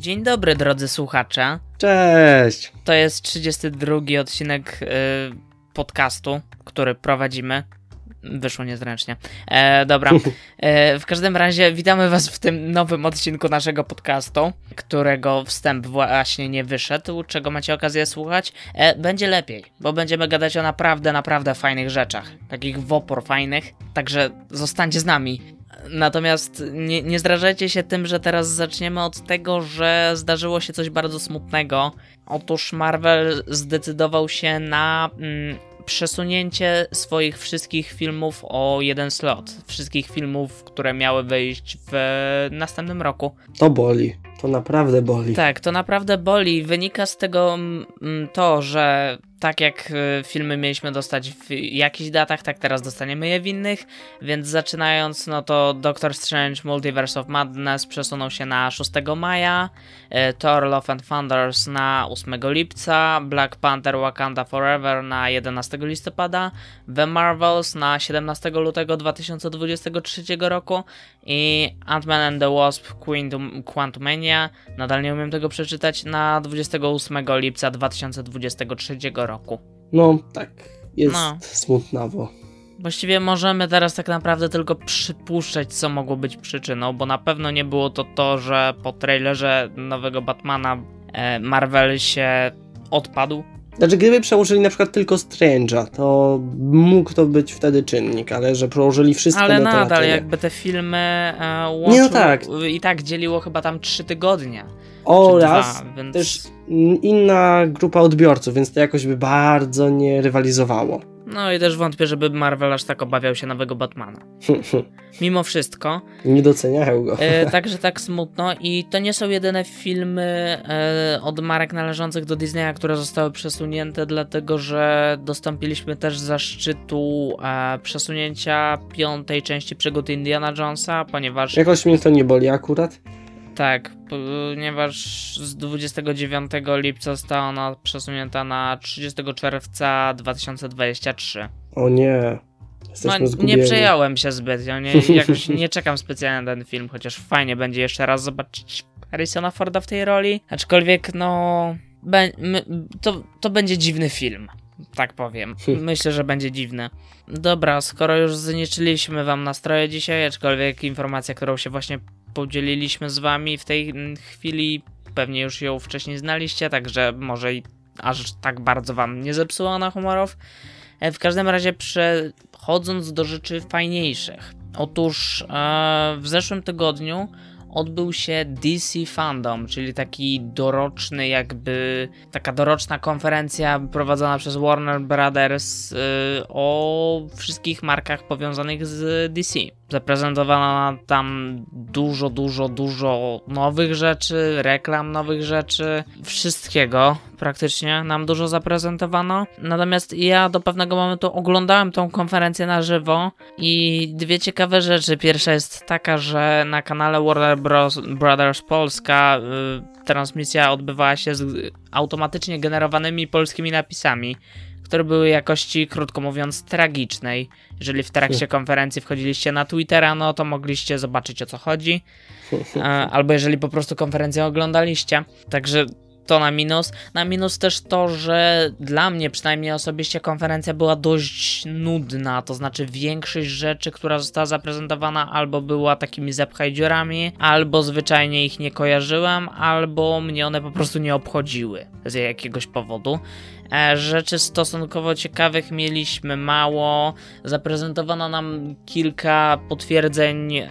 Dzień dobry, drodzy słuchacze. Cześć! To jest 32 odcinek y, podcastu, który prowadzimy. Wyszło niezręcznie. E, dobra. E, w każdym razie witamy Was w tym nowym odcinku naszego podcastu, którego wstęp właśnie nie wyszedł, czego macie okazję słuchać. E, będzie lepiej, bo będziemy gadać o naprawdę, naprawdę fajnych rzeczach. Takich w opór fajnych. Także zostańcie z nami. Natomiast nie, nie zdrażajcie się tym, że teraz zaczniemy od tego, że zdarzyło się coś bardzo smutnego. Otóż Marvel zdecydował się na mm, przesunięcie swoich wszystkich filmów o jeden slot. Wszystkich filmów, które miały wyjść w następnym roku. To boli. To naprawdę boli. Tak, to naprawdę boli. Wynika z tego mm, to, że tak jak y, filmy mieliśmy dostać w jakichś datach, tak teraz dostaniemy je w innych, więc zaczynając, no to Doctor Strange Multiverse of Madness przesunął się na 6 maja, y, Thor Love and Thunders na 8 lipca, Black Panther Wakanda Forever na 11 listopada, The Marvels na 17 lutego 2023 roku i Ant-Man and the Wasp Quantum, Quantumania, nadal nie umiem tego przeczytać, na 28 lipca 2023 roku roku. No, tak. Jest no. smutnawo. Właściwie możemy teraz tak naprawdę tylko przypuszczać, co mogło być przyczyną, bo na pewno nie było to to, że po trailerze nowego Batmana e, Marvel się odpadł. Znaczy, gdyby przełożyli na przykład tylko Strange'a, to mógł to być wtedy czynnik, ale że przełożyli wszystko Ale no nadal, jakby te filmy e, łączył, nie, no tak. i tak dzieliło chyba tam trzy tygodnie oraz dwa, więc... też inna grupa odbiorców, więc to jakoś by bardzo nie rywalizowało. No i też wątpię, żeby Marvel aż tak obawiał się nowego Batmana. Mimo wszystko. Nie doceniają go. e, także tak smutno. I to nie są jedyne filmy e, od marek należących do Disneya, które zostały przesunięte, dlatego że dostąpiliśmy też zaszczytu e, przesunięcia piątej części przygód Indiana Jonesa, ponieważ. Jakoś mnie to nie boli akurat. Tak, ponieważ z 29 lipca została ona przesunięta na 30 czerwca 2023. O nie. Jesteśmy no, nie przejąłem się zbytnio, nie, jakoś nie czekam specjalnie na ten film, chociaż fajnie będzie jeszcze raz zobaczyć Harrisona Forda w tej roli. Aczkolwiek, no, be, my, to, to będzie dziwny film, tak powiem. Myślę, że będzie dziwny. Dobra, skoro już zniszczyliśmy wam nastroje dzisiaj, aczkolwiek informacja, którą się właśnie podzieliliśmy z wami w tej chwili. Pewnie już ją wcześniej znaliście, także może i aż tak bardzo wam nie zepsuła na humorów. E, w każdym razie przechodząc do rzeczy fajniejszych. Otóż e, w zeszłym tygodniu odbył się DC Fandom, czyli taki doroczny jakby, taka doroczna konferencja prowadzona przez Warner Brothers yy, o wszystkich markach powiązanych z DC. Zaprezentowano tam dużo, dużo, dużo nowych rzeczy, reklam nowych rzeczy, wszystkiego praktycznie nam dużo zaprezentowano. Natomiast ja do pewnego momentu oglądałem tą konferencję na żywo i dwie ciekawe rzeczy. Pierwsza jest taka, że na kanale Warner Bros. Brothers Polska y, transmisja odbywała się z automatycznie generowanymi polskimi napisami które były jakości, krótko mówiąc, tragicznej. Jeżeli w trakcie konferencji wchodziliście na Twittera, no to mogliście zobaczyć o co chodzi. Albo jeżeli po prostu konferencję oglądaliście. Także to na minus. Na minus też to, że dla mnie przynajmniej osobiście konferencja była dość nudna, to znaczy większość rzeczy, która została zaprezentowana albo była takimi zepchaj dziurami, albo zwyczajnie ich nie kojarzyłem, albo mnie one po prostu nie obchodziły z jakiegoś powodu. E, rzeczy stosunkowo ciekawych mieliśmy mało. Zaprezentowano nam kilka potwierdzeń e,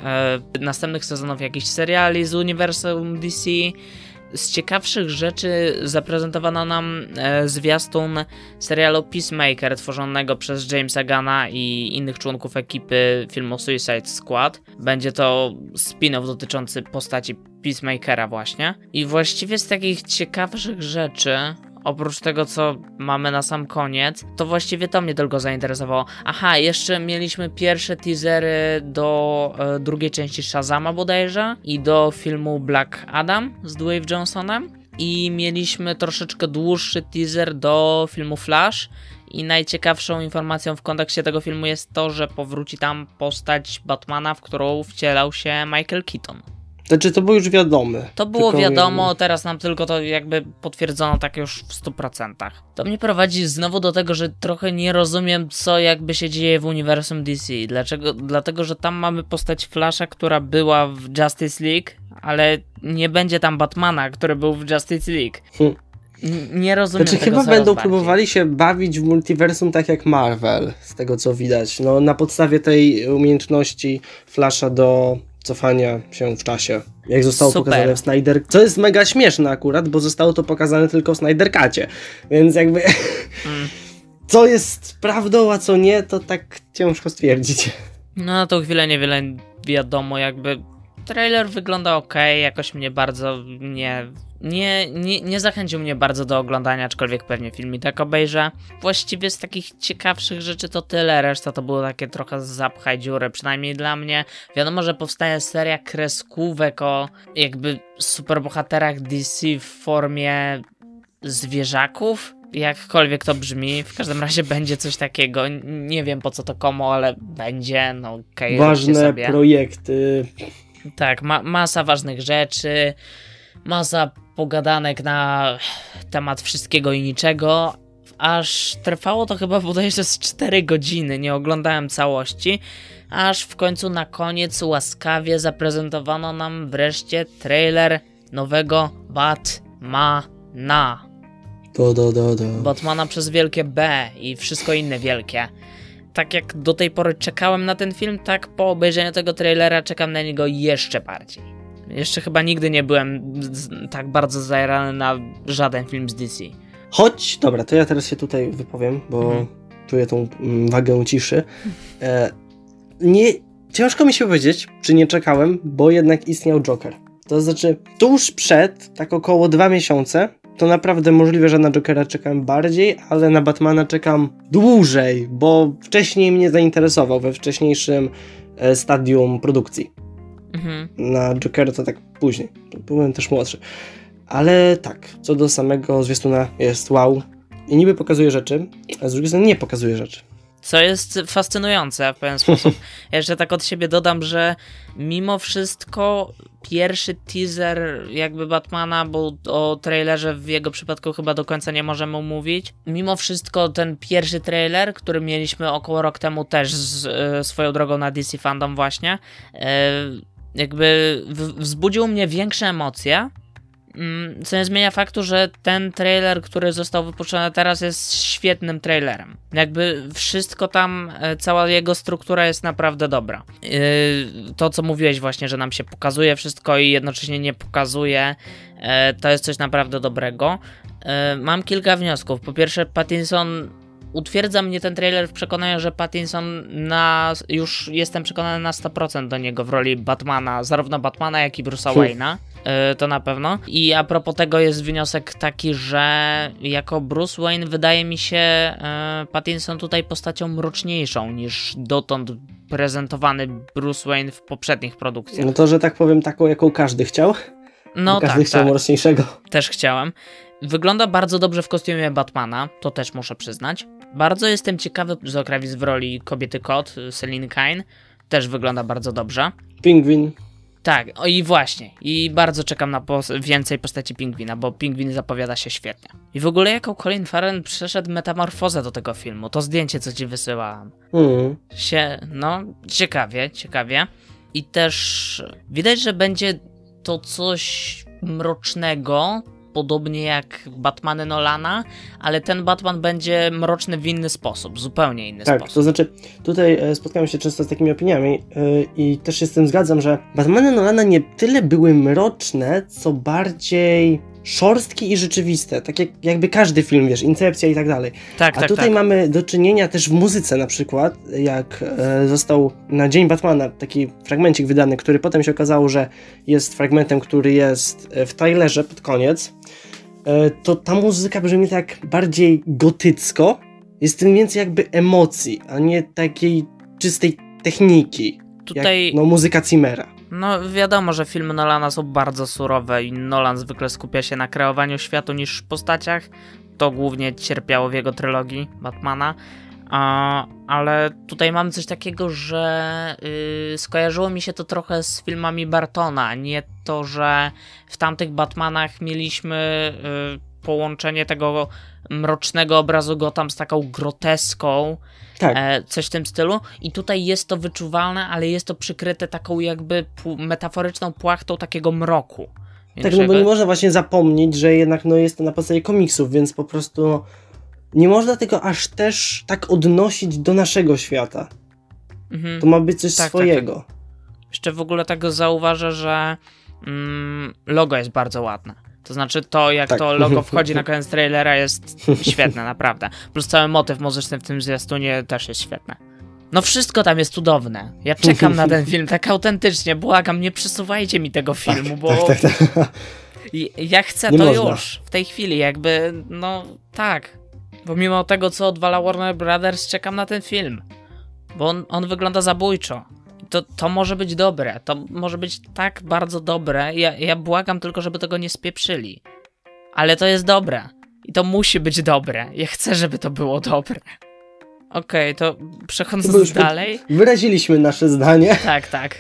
następnych sezonów jakichś seriali z uniwersum DC z ciekawszych rzeczy zaprezentowano nam e, zwiastun serialu Peacemaker tworzonego przez Jamesa Gana i innych członków ekipy filmu Suicide Squad. Będzie to spin-off dotyczący postaci Peacemakera właśnie. I właściwie z takich ciekawszych rzeczy oprócz tego, co mamy na sam koniec, to właściwie to mnie tylko zainteresowało. Aha, jeszcze mieliśmy pierwsze teasery do e, drugiej części Shazama bodajże i do filmu Black Adam z Dwayne Johnsonem i mieliśmy troszeczkę dłuższy teaser do filmu Flash i najciekawszą informacją w kontekście tego filmu jest to, że powróci tam postać Batmana, w którą wcielał się Michael Keaton. Znaczy, to było już wiadome. To było wiadomo, jakby... teraz nam tylko to jakby potwierdzono tak już w 100%. To mnie prowadzi znowu do tego, że trochę nie rozumiem, co jakby się dzieje w uniwersum DC. Dlaczego? Dlatego, że tam mamy postać Flasha, która była w Justice League, ale nie będzie tam Batmana, który był w Justice League. Hm. Nie rozumiem Znaczy tego chyba będą bardziej. próbowali się bawić w multiversum tak jak Marvel, z tego co widać. No na podstawie tej umiejętności Flasha do cofania się w czasie. Jak zostało Super. pokazane w Snyder... Co jest mega śmieszne akurat, bo zostało to pokazane tylko w Snyder Cutie. Więc jakby... Mm. co jest prawdą, a co nie, to tak ciężko stwierdzić. No na tą chwilę niewiele wiadomo, jakby trailer wygląda ok, jakoś mnie bardzo nie, nie, nie, nie zachęcił mnie bardzo do oglądania, aczkolwiek pewnie film i tak obejrzę. Właściwie z takich ciekawszych rzeczy to tyle, reszta to było takie trochę zapchaj dziury, przynajmniej dla mnie. Wiadomo, że powstaje seria kreskówek o jakby superbohaterach DC w formie zwierzaków, jakkolwiek to brzmi, w każdym razie będzie coś takiego. Nie wiem po co to komu, ale będzie, no okej. Okay, Ważne projekty. Tak, ma masa ważnych rzeczy, masa pogadanek na temat wszystkiego i niczego. Aż trwało to chyba bodajże z 4 godziny, nie oglądałem całości. Aż w końcu na koniec łaskawie zaprezentowano nam wreszcie trailer nowego Batmana. Do, do, do, do. Batmana przez wielkie B i wszystko inne wielkie tak jak do tej pory czekałem na ten film, tak po obejrzeniu tego trailera czekam na niego jeszcze bardziej. Jeszcze chyba nigdy nie byłem tak bardzo zajarany na żaden film z DC. Choć, dobra, to ja teraz się tutaj wypowiem, bo mhm. czuję tą mm, wagę ciszy. E, nie, ciężko mi się powiedzieć, czy nie czekałem, bo jednak istniał Joker. To znaczy, tuż przed, tak około dwa miesiące, to naprawdę możliwe, że na Jokera czekam bardziej, ale na Batmana czekam dłużej, bo wcześniej mnie zainteresował we wcześniejszym e, stadium produkcji. Mhm. Na Jokera to tak później. Byłem też młodszy. Ale tak, co do samego zwiastuna jest wow. I niby pokazuje rzeczy, a z drugiej strony nie pokazuje rzeczy. Co jest fascynujące w pewien sposób. Jeszcze tak od siebie dodam, że mimo wszystko pierwszy teaser jakby Batmana, bo o trailerze w jego przypadku chyba do końca nie możemy mówić. Mimo wszystko ten pierwszy trailer, który mieliśmy około rok temu też z, e, swoją drogą na DC Fandom właśnie, e, jakby wzbudził mnie większe emocje co nie zmienia faktu, że ten trailer, który został wypuszczony teraz, jest świetnym trailerem. Jakby wszystko tam, e, cała jego struktura jest naprawdę dobra. E, to, co mówiłeś, właśnie, że nam się pokazuje wszystko i jednocześnie nie pokazuje, e, to jest coś naprawdę dobrego. Mam kilka wniosków. Po pierwsze, Pattinson utwierdza mnie ten trailer w przekonaniu, że Pattinson na, już jestem przekonany na 100% do niego w roli Batmana, zarówno Batmana, jak i Bruce'a Wayne'a. E, to na pewno. I a propos tego jest wniosek taki, że jako Bruce Wayne wydaje mi się e, Pattinson tutaj postacią mroczniejszą niż dotąd prezentowany Bruce Wayne w poprzednich produkcjach. No to, że tak powiem, taką, jaką każdy chciał. No każdy tak, chciał tak. mroczniejszego. Też chciałem. Wygląda bardzo dobrze w kostiumie Batmana, to też muszę przyznać. Bardzo jestem ciekawy z Kravis w roli kobiety kot, Celine Kine. Też wygląda bardzo dobrze. Pingwin. Tak, o i właśnie. I bardzo czekam na pos więcej postaci pingwina, bo pingwin zapowiada się świetnie. I w ogóle jaką Colin Farrell przeszedł metamorfozę do tego filmu, to zdjęcie, co ci wysyłałam. Mm. Się, no, ciekawie, ciekawie. I też widać, że będzie to coś mrocznego, podobnie jak Batmany Nolana, ale ten Batman będzie mroczny w inny sposób, zupełnie inny tak, sposób. Tak, to znaczy tutaj e, spotkałem się często z takimi opiniami yy, i też się z tym zgadzam, że Batmany Nolana nie tyle były mroczne, co bardziej szorstkie i rzeczywiste, tak jak, jakby każdy film, wiesz, Incepcja i tak dalej. Tak, A tak, tutaj tak. mamy do czynienia też w muzyce na przykład, jak e, został na Dzień Batmana taki fragmencik wydany, który potem się okazało, że jest fragmentem, który jest e, w trailerze pod koniec, to ta muzyka brzmi tak bardziej gotycko, jest tym więcej jakby emocji, a nie takiej czystej techniki. Tutaj... Jak, no, muzyka Cimmera. No wiadomo, że filmy Nolana są bardzo surowe i Nolan zwykle skupia się na kreowaniu światu niż postaciach. To głównie cierpiało w jego trylogii Batmana. A, ale tutaj mam coś takiego, że yy, skojarzyło mi się to trochę z filmami Bartona. Nie to, że w tamtych Batmanach mieliśmy yy, połączenie tego mrocznego obrazu Gotham z taką groteską, Tak. e, coś w tym stylu. I tutaj jest to wyczuwalne, ale jest to przykryte taką jakby metaforyczną płachtą takiego mroku. Tak, no bo nie można właśnie zapomnieć, że jednak no, jest to na podstawie komiksów, więc po prostu no, nie można tego aż też tak odnosić do naszego świata. Mhm. To ma być coś Tak, tak, swojego. Jeszcze w ogóle tego zauważę, że mm, logo jest bardzo ładne. To znaczy to, jak Tak. to logo wchodzi na koniec trailera jest świetne, naprawdę. Plus cały motyw muzyczny w tym zwiastunie też jest świetny. No wszystko tam jest cudowne. Ja czekam na ten film, tak autentycznie, błagam, nie przesuwajcie mi tego filmu, bo Tak, tak, tak. ja chcę Nie to można. już, w tej chwili, jakby, no tak. Pomimo tego, co odwala Warner Brothers, czekam na ten film. Bo on, on wygląda zabójczo. To, to może być dobre, to może być tak bardzo dobre. Ja, ja błagam tylko, żeby tego nie spieprzyli. Ale to jest dobre. I to musi być dobre. Ja chcę, żeby to było dobre. Okej, to To przechodząc dalej. Wyraziliśmy nasze zdanie. Tak, tak.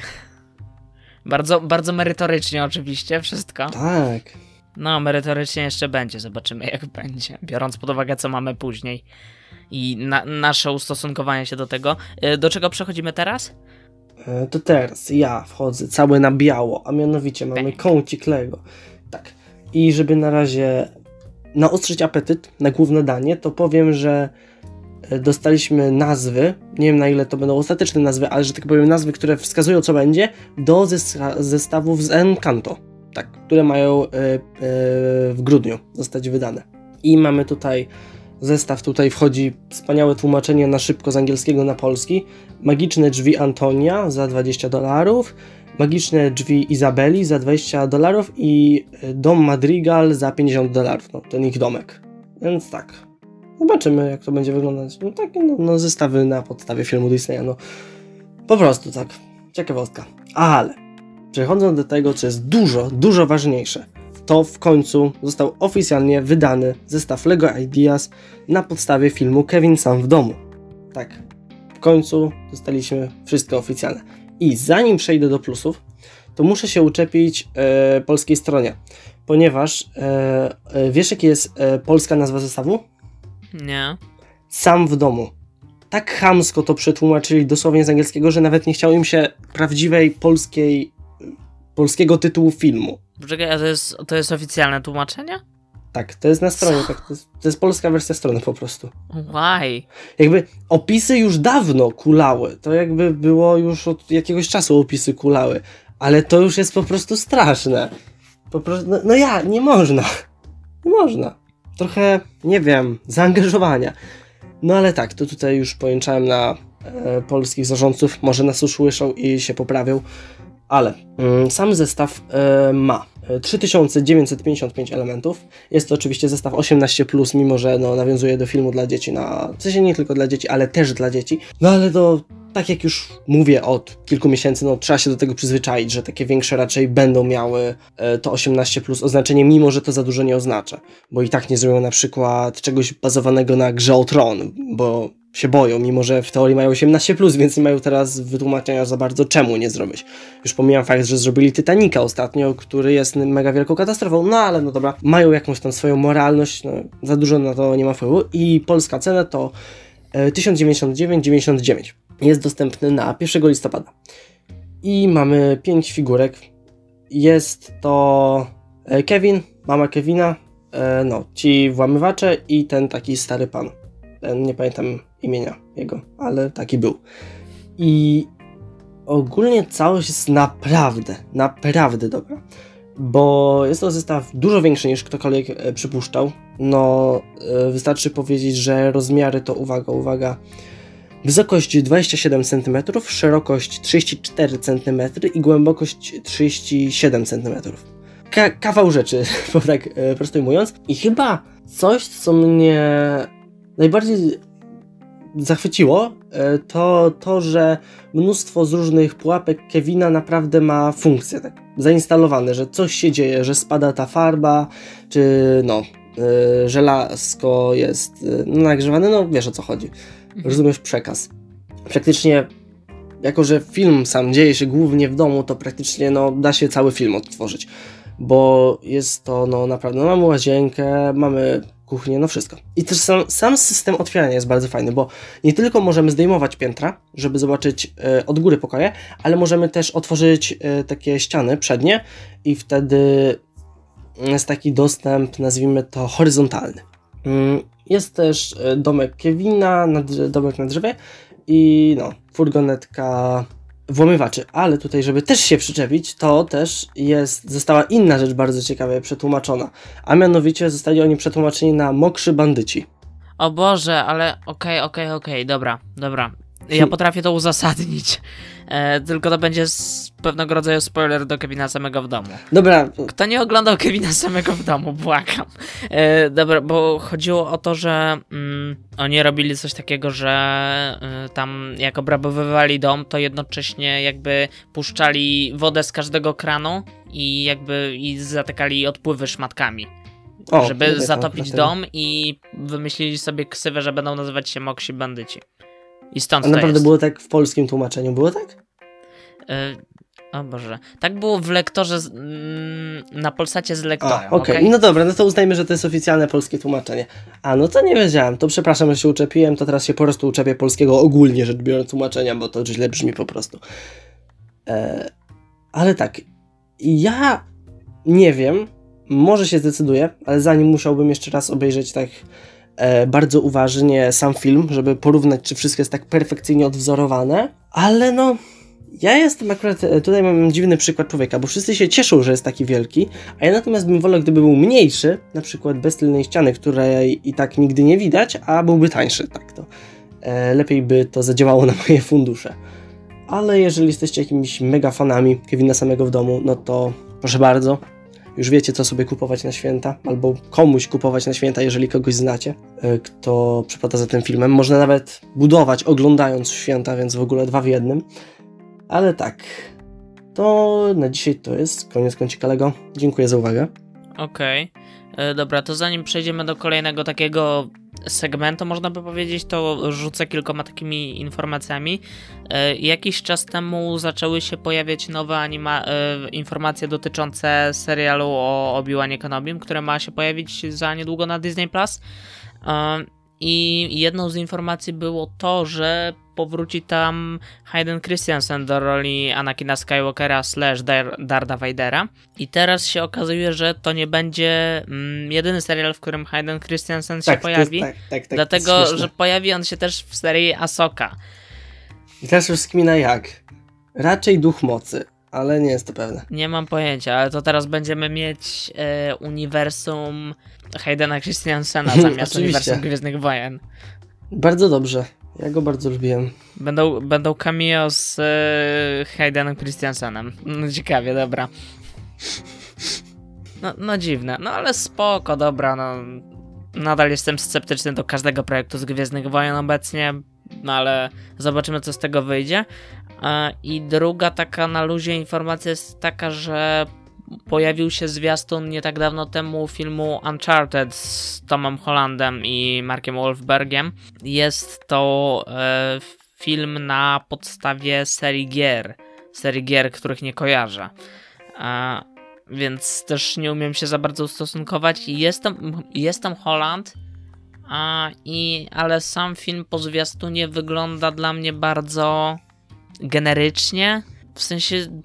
Bardzo, bardzo merytorycznie oczywiście wszystko. Tak. No, merytorycznie jeszcze będzie, zobaczymy jak będzie. Biorąc pod uwagę, co mamy później i na, nasze ustosunkowanie się do tego. Y, Do czego przechodzimy teraz? E, To teraz ja wchodzę cały na biało, a mianowicie mamy Bang. kącik Lego. Tak. I żeby na razie naostrzyć apetyt na główne danie, to powiem, że e, dostaliśmy nazwy, nie wiem na ile to będą ostateczne nazwy, ale że tak powiem nazwy, które wskazują co będzie, do zes- zestawów z Encanto, tak, które mają e, e, w grudniu zostać wydane. I mamy tutaj zestaw, tutaj wchodzi wspaniałe tłumaczenie na szybko z angielskiego na polski, Magiczne drzwi Antonia za 20 dolarów, Magiczne drzwi Izabeli za 20 dolarów i e, dom Madrigal za 50 dolarów, no ten ich domek. Więc tak. Zobaczymy jak to będzie wyglądać. No takie no, no zestawy na podstawie filmu Disneya, no po prostu tak. Ciekawostka. Ale przechodząc do tego, co jest dużo, dużo ważniejsze, to w końcu został oficjalnie wydany zestaw LEGO Ideas na podstawie filmu Kevin sam w domu. Tak, w końcu dostaliśmy wszystko oficjalne. I zanim przejdę do plusów, to muszę się uczepić e, polskiej stronie, ponieważ e, e, wiesz, jaka jest e, polska nazwa zestawu? Nie. Sam w domu. Tak chamsko to przetłumaczyli dosłownie z angielskiego, że nawet nie chciało im się prawdziwej polskiej, polskiego tytułu filmu. Poczekaj, a to jest, to jest oficjalne tłumaczenie? Tak, to jest na stronie, tak, to, jest, to jest polska wersja strony po prostu. Why? Jakby opisy już dawno kulały. To jakby było już od jakiegoś czasu opisy kulały. Ale to już jest po prostu straszne. Po prostu, no, no ja, nie można. Nie można. Trochę, nie wiem, zaangażowania. No ale tak, to tutaj już pojęczałem na e, polskich zarządców. Może nas usłyszą i się poprawią. Ale mm, sam zestaw e, ma e, 3955 elementów. Jest to oczywiście zestaw 18+, mimo że no, nawiązuje do filmu dla dzieci, na, w sensie nie tylko dla dzieci, ale też dla dzieci. No ale to, tak jak już mówię od kilku miesięcy, no trzeba się do tego przyzwyczaić, że takie większe raczej będą miały e, to 18+ oznaczenie, mimo że to za dużo nie oznacza. Bo i tak nie zrobią na przykład czegoś bazowanego na grze o tron, bo się boją, mimo że w teorii mają 18+, więc nie mają teraz wytłumaczenia za bardzo czemu nie zrobić. Już pomijam fakt, że zrobili Titanica ostatnio, który jest mega wielką katastrofą, no ale no dobra, mają jakąś tam swoją moralność, no, za dużo na to nie ma wpływu i polska cena to e, 1099,99. Jest dostępny na 1 listopada. I mamy 5 figurek. Jest to e, Kevin, mama Kevina, e, no, ci włamywacze i ten taki stary pan. Ten, nie pamiętam imienia jego, ale taki był. I ogólnie całość jest naprawdę, naprawdę dobra. Bo jest to zestaw dużo większy niż ktokolwiek e, przypuszczał. No, e, wystarczy powiedzieć, że rozmiary to uwaga, uwaga. Wysokość 27 cm, szerokość 34 cm i głębokość 37 cm. Ka- kawał rzeczy, bo tak e, prosto ujmując. I chyba coś, co mnie najbardziej zachwyciło, e, to to, że mnóstwo z różnych pułapek Kevina naprawdę ma funkcję, tak zainstalowane, że coś się dzieje, że spada ta farba, czy no, e, żelazko jest e, no, nagrzewane, no wiesz o co chodzi. mhm. rozumiesz przekaz. Praktycznie, jako że film sam dzieje się głównie w domu, to praktycznie no, da się cały film odtworzyć, bo jest to no naprawdę, no, mamy łazienkę, mamy kuchnię, no wszystko. I też sam, sam system otwierania jest bardzo fajny, bo nie tylko możemy zdejmować piętra, żeby zobaczyć e, od góry pokoje, ale możemy też otworzyć e, takie ściany przednie i wtedy jest taki dostęp, nazwijmy to horyzontalny. Mm, jest też e, domek Kevina, domek na drzewie i no, furgonetka włamywaczy, ale tutaj, żeby też się przyczepić, to też jest, została inna rzecz bardzo ciekawie przetłumaczona, a mianowicie zostali oni przetłumaczeni na mokrzy bandyci. O Boże, ale okej, okay, okej, okay, okej, okay, dobra, dobra. Ja potrafię to uzasadnić. E, tylko to będzie z pewnego rodzaju spoiler do Kevina samego w domu. Dobra. Kto nie oglądał Kevina samego w domu, błagam. E, dobra, bo chodziło o to, że mm, oni robili coś takiego, że y, tam jak obrabowywali dom, to jednocześnie jakby puszczali wodę z każdego kranu i jakby i zatykali odpływy szmatkami. O, żeby zatopić dom i wymyślili sobie ksywę, że będą nazywać się Moksi Bandyci. I stąd A naprawdę było tak w polskim tłumaczeniu, było tak? E, o Boże. Tak było w lektorze, z, mm, na Polsacie z lektorem. Okej, okay. okay. no dobra, no to uznajmy, że to jest oficjalne polskie tłumaczenie. A, no to nie wiedziałem, to przepraszam, że się uczepiłem, to teraz się po prostu uczepię polskiego ogólnie rzecz biorąc tłumaczenia, bo to źle brzmi po prostu. E, ale tak, ja nie wiem, może się zdecyduję, ale zanim musiałbym jeszcze raz obejrzeć tak bardzo uważnie sam film, żeby porównać, czy wszystko jest tak perfekcyjnie odwzorowane, ale no ja jestem akurat, e, tutaj mam dziwny przykład człowieka, bo wszyscy się cieszą, że jest taki wielki, a ja natomiast bym wolał, gdyby był mniejszy, na przykład bez tylnej ściany, której i tak nigdy nie widać, a byłby tańszy, tak to. E, lepiej by to zadziałało na moje fundusze. Ale jeżeli jesteście jakimiś mega fanami Kevina samego w domu, no to proszę bardzo, już wiecie, co sobie kupować na święta, albo komuś kupować na święta, jeżeli kogoś znacie, e, kto przypada za tym filmem. Można nawet budować oglądając święta, więc w ogóle dwa w jednym. Ale tak, to na dzisiaj to jest koniec kącika Lego. Dziękuję za uwagę. Okej. Okay. E, dobra, to zanim przejdziemy do kolejnego takiego segmentu, można by powiedzieć, to rzucę kilkoma takimi informacjami. E, jakiś czas temu zaczęły się pojawiać nowe anima- e, informacje dotyczące serialu o Obi-Wanie Kenobim, które ma się pojawić za niedługo na Disney+. Plus. I jedną z informacji było to, że powróci tam Hayden Christensen do roli Anakina Skywalkera slash Darda Vadera. I teraz się okazuje, że to nie będzie mm, jedyny serial, w którym Hayden Christensen tak, się pojawi. Jest, tak, tak, tak, dlatego, że pojawi on się też w serii Asoka. I teraz już skmina jak? Raczej duch mocy ale nie jest to pewne. Nie mam pojęcia, ale to teraz będziemy mieć e, uniwersum Haydena Christiansena zamiast uniwersum Gwiezdnych Wojen. Bardzo dobrze. Ja go bardzo lubiłem. Będą, będą cameo z e, Haydenem Christiansenem. No, ciekawie, dobra. No, no dziwne, no ale spoko, dobra, no. Nadal jestem sceptyczny do każdego projektu z Gwiezdnych Wojen obecnie, no ale zobaczymy, co z tego wyjdzie. E, I druga taka na luzie informacja jest taka, że pojawił się zwiastun nie tak dawno temu filmu Uncharted z Tomem Hollandem i Markiem Wolfbergiem. Jest to e, film na podstawie serii gier, serii gier, których nie kojarzę. E, więc też nie umiem się za bardzo ustosunkować. Jest tam, jest tam Holland, a, i, ale sam film po zwiastunie wygląda dla mnie bardzo generycznie. W sensie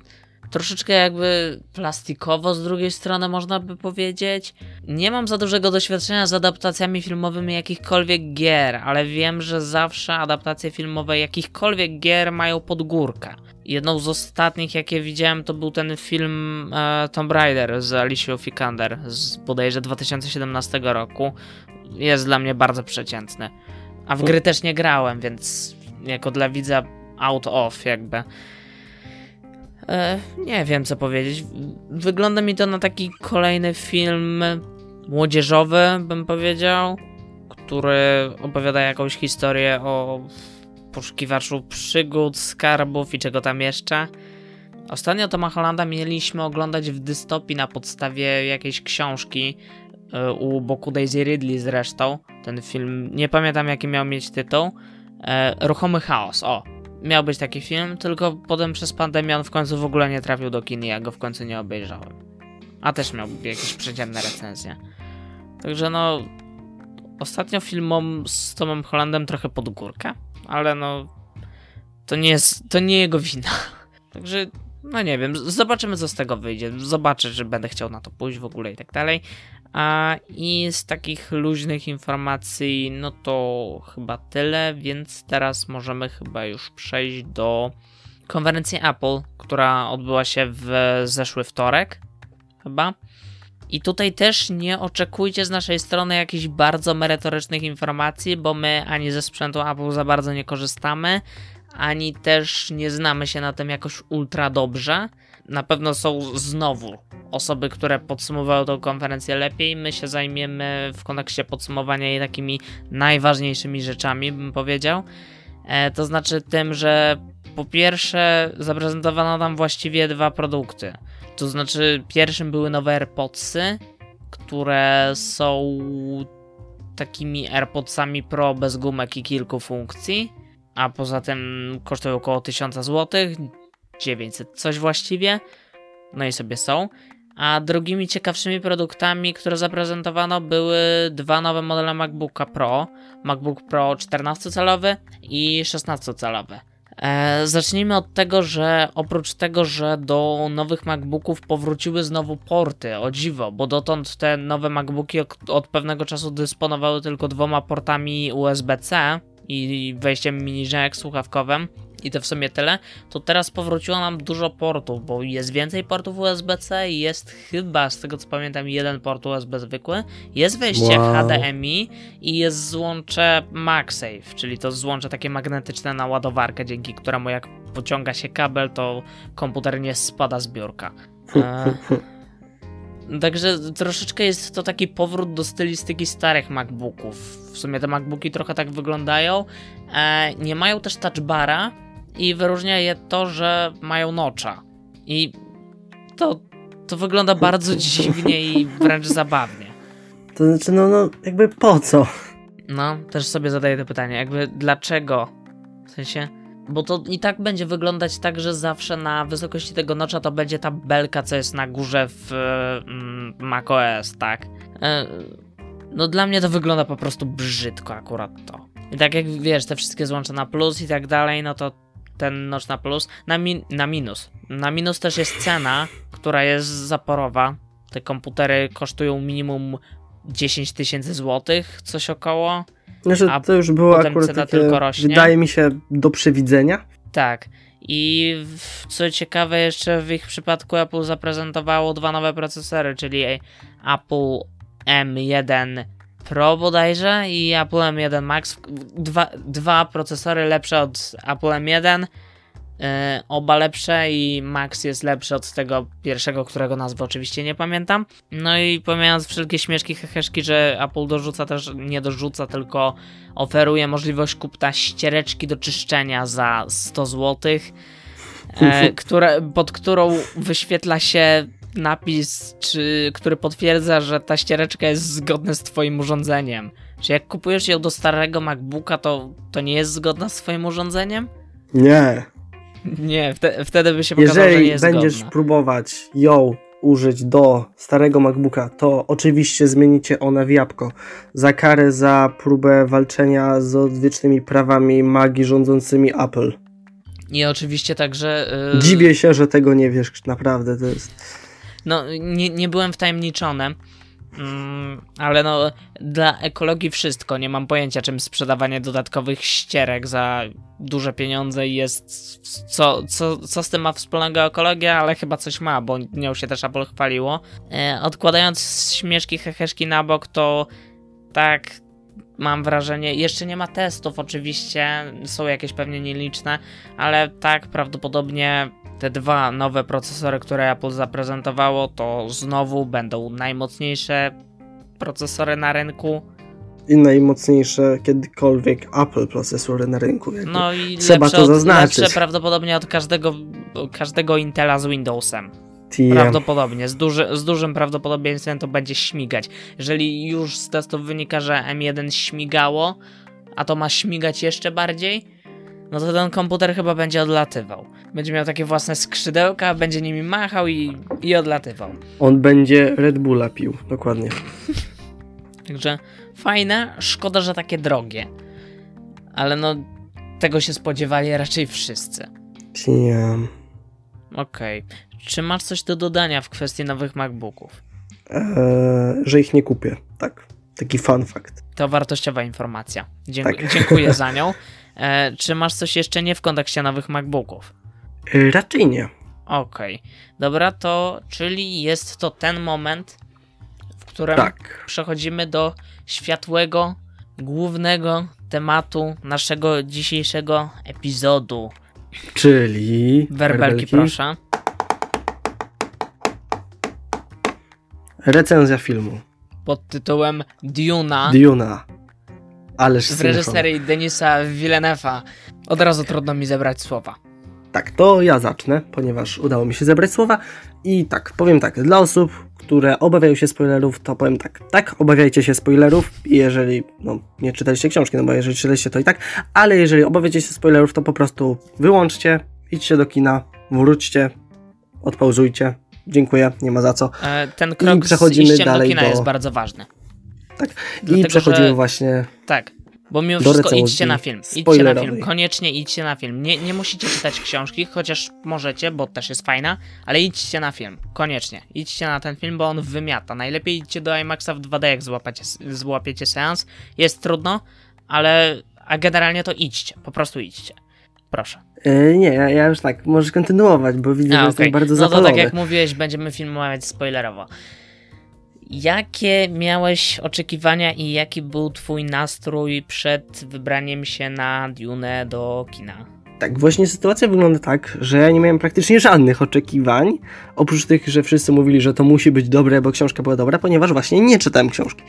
troszeczkę jakby plastikowo z drugiej strony można by powiedzieć. Nie mam za dużego doświadczenia z adaptacjami filmowymi jakichkolwiek gier, ale wiem, że zawsze adaptacje filmowe jakichkolwiek gier mają podgórkę. Jedną z ostatnich, jakie widziałem, to był ten film e, Tomb Raider z Alicia Vikander z bodajże 2017 roku. Jest dla mnie bardzo przeciętny. A w gry też nie grałem, więc jako dla widza out of jakby. E, nie wiem co powiedzieć. Wygląda mi to na taki kolejny film młodzieżowy, bym powiedział, który opowiada jakąś historię o poszukiwaczu przygód, skarbów i czego tam jeszcze. Ostatnio Toma Hollanda mieliśmy oglądać w dystopii na podstawie jakiejś książki e, u boku Daisy Ridley zresztą. Ten film, nie pamiętam jaki miał mieć tytuł. E, Ruchomy Chaos, o. Miał być taki film, tylko potem przez pandemię on w końcu w ogóle nie trafił do kin i ja go w końcu nie obejrzałem. A też miał jakieś przeciętne recenzje. Także no... Ostatnio filmom z Tomem Hollandem trochę pod górkę, ale no... To nie jest... to nie jego wina. Także no nie wiem, zobaczymy co z tego wyjdzie. Zobaczę, że będę chciał na to pójść w ogóle i tak dalej. A i z takich luźnych informacji, no to chyba tyle, więc teraz możemy chyba już przejść do konferencji Apple, która odbyła się w zeszły wtorek, chyba. I tutaj też nie oczekujcie z naszej strony jakichś bardzo merytorycznych informacji, bo my ani ze sprzętu Apple za bardzo nie korzystamy, ani też nie znamy się na tym jakoś ultra dobrze. Na pewno są znowu osoby, które podsumowały tę konferencję lepiej. My się zajmiemy w kontekście podsumowania jej takimi najważniejszymi rzeczami, bym powiedział. E, to znaczy tym, że po pierwsze zaprezentowano nam właściwie dwa produkty. To znaczy pierwszym były nowe AirPodsy, które są takimi AirPodsami Pro bez gumek i kilku funkcji a poza tym kosztują około 1000 zł, 900 coś właściwie, no i sobie są. A drugimi ciekawszymi produktami, które zaprezentowano, były dwa nowe modele MacBooka Pro: MacBook Pro 14-calowy i 16-calowy. E, zacznijmy od tego, że oprócz tego, że do nowych MacBooków powróciły znowu porty, o dziwo, bo dotąd te nowe MacBooki od pewnego czasu dysponowały tylko dwoma portami USB-C, i wejściem mini jack słuchawkowym i to w sumie tyle, to teraz powróciło nam dużo portów, bo jest więcej portów USB-C i jest chyba, z tego co pamiętam, jeden port USB zwykły, jest wejście wow. HDMI i jest złącze MagSafe, czyli to złącze takie magnetyczne na ładowarkę, dzięki któremu jak pociąga się kabel, to komputer nie spada z biurka. E Także troszeczkę jest to taki powrót do stylistyki starych MacBooków. W sumie te MacBooki trochę tak wyglądają. E, nie mają też touchbara i wyróżnia je to, że mają nocza. I to, to wygląda bardzo dziwnie i wręcz zabawnie. To znaczy, no, no, jakby po co? No, też sobie zadaję to pytanie, jakby dlaczego? W sensie bo to i tak będzie wyglądać tak, że zawsze na wysokości tego nocza to będzie ta belka, co jest na górze w mm, macOS, tak? E, no dla mnie to wygląda po prostu brzydko akurat to. I tak jak wiesz, te wszystkie złącza na plus i tak dalej, no to ten nocz na plus, na, min na minus. Na minus też jest cena, która jest zaporowa. Te komputery kosztują minimum 10 tysięcy złotych, coś około. Znaczy, to już było akurat takie, tylko rośnie. wydaje mi się, do przewidzenia. Tak. I co ciekawe, jeszcze w ich przypadku Apple zaprezentowało dwa nowe procesory, czyli Apple M1 Pro bodajże i Apple M1 Max. Dwa, dwa procesory lepsze od Apple M1 E, oba lepsze i Max jest lepszy od tego pierwszego, którego nazwy oczywiście nie pamiętam. No i pomijając wszelkie śmieszki, heheszki, że Apple dorzuca też, nie dorzuca, tylko oferuje możliwość kupna ściereczki do czyszczenia za 100 zł, e, które, pod którą wyświetla się napis, czy, który potwierdza, że ta ściereczka jest zgodna z twoim urządzeniem. Czy jak kupujesz ją do starego MacBooka, to, to nie jest zgodna z twoim urządzeniem? Nie. Nie, wte, wtedy by się pokazało, Jeżeli że nie będziesz zgodna. próbować ją użyć do starego MacBooka, to oczywiście zmienicie one w jabłko. Za karę za próbę walczenia z odwiecznymi prawami magii rządzącymi Apple. I oczywiście także... Yy... Dziwię się, że tego nie wiesz, naprawdę to jest... No, nie, nie byłem wtajemniczony, Mm, ale no, dla ekologii wszystko. Nie mam pojęcia, czym sprzedawanie dodatkowych ścierek za duże pieniądze jest. Co, co, co z tym ma wspólnego ekologia, ale chyba coś ma, bo nią się też Apple chwaliło. E, odkładając śmieszki, heheszki na bok, to tak. Mam wrażenie, jeszcze nie ma testów, oczywiście, są jakieś pewnie nieliczne, ale tak prawdopodobnie te dwa nowe procesory, które Apple zaprezentowało, to znowu będą najmocniejsze procesory na rynku. I najmocniejsze kiedykolwiek Apple procesory na rynku. No i trzeba to od, zaznaczyć. Lepsze prawdopodobnie od każdego, każdego Intela z Windowsem. TM. Prawdopodobnie, z, duży, z dużym prawdopodobieństwem to będzie śmigać. Jeżeli już z testów wynika, że M1 śmigało, a to ma śmigać jeszcze bardziej, no to ten komputer chyba będzie odlatywał. Będzie miał takie własne skrzydełka, będzie nimi machał i, i odlatywał. On będzie Red Bulla pił, dokładnie. Także fajne, szkoda, że takie drogie. Ale no, tego się spodziewali raczej wszyscy. Nie. Okej. Czy masz coś do dodania w kwestii nowych MacBooków? Eee, że ich nie kupię. Tak. Taki fun fact. To wartościowa informacja. Tak. Dziękuję za nią. E, czy masz coś jeszcze nie w kontekście nowych MacBooków? Eee, raczej nie. Okej. Dobra, to czyli jest to ten moment, w którym Tak. przechodzimy do światłego, głównego tematu naszego dzisiejszego epizodu. Czyli. Werbelki, proszę. Recenzja filmu. Pod tytułem Duna Duna. Ależ w reżyserii Denisa Villeneuve'a. Od razu trudno mi zebrać słowa. Tak, to ja zacznę, ponieważ udało mi się zebrać słowa. I tak, powiem tak, dla osób, które obawiają się spoilerów, to powiem tak, tak, obawiajcie się spoilerów, i jeżeli, no, nie czytaliście książki, no bo jeżeli czytaliście, to i tak, ale jeżeli obawiacie się spoilerów, to po prostu wyłączcie, idźcie do kina, wróćcie, odpauzujcie. Dziękuję, nie ma za co. E, Ten krok przechodzimy z iściem do dalej kina do- jest bardzo ważny. I Dlatego, przechodzimy że- właśnie Tak. Bo mimo Do wszystko idźcie na film. Idźcie na film. Koniecznie idźcie na film. Nie, nie musicie czytać książki, chociaż możecie, bo też jest fajna, ale idźcie na film. Koniecznie. Idźcie na ten film, bo on wymiata. Najlepiej idźcie do IMAXa w 2D, jak złapacie, złapiecie seans. Jest trudno, ale a generalnie to idźcie. Po prostu idźcie. Proszę. E, nie, ja, ja już tak, możesz kontynuować, bo widzę, że A, jestem bardzo No to zapalony. tak jak mówiłeś, będziemy filmować spoilerowo. Jakie miałeś oczekiwania i jaki był twój nastrój przed wybraniem się na Dune do kina? Tak, właśnie sytuacja wygląda tak, że ja nie miałem praktycznie żadnych oczekiwań, oprócz tych, że wszyscy mówili, że to musi być dobre, bo książka była dobra, ponieważ właśnie nie czytałem książki.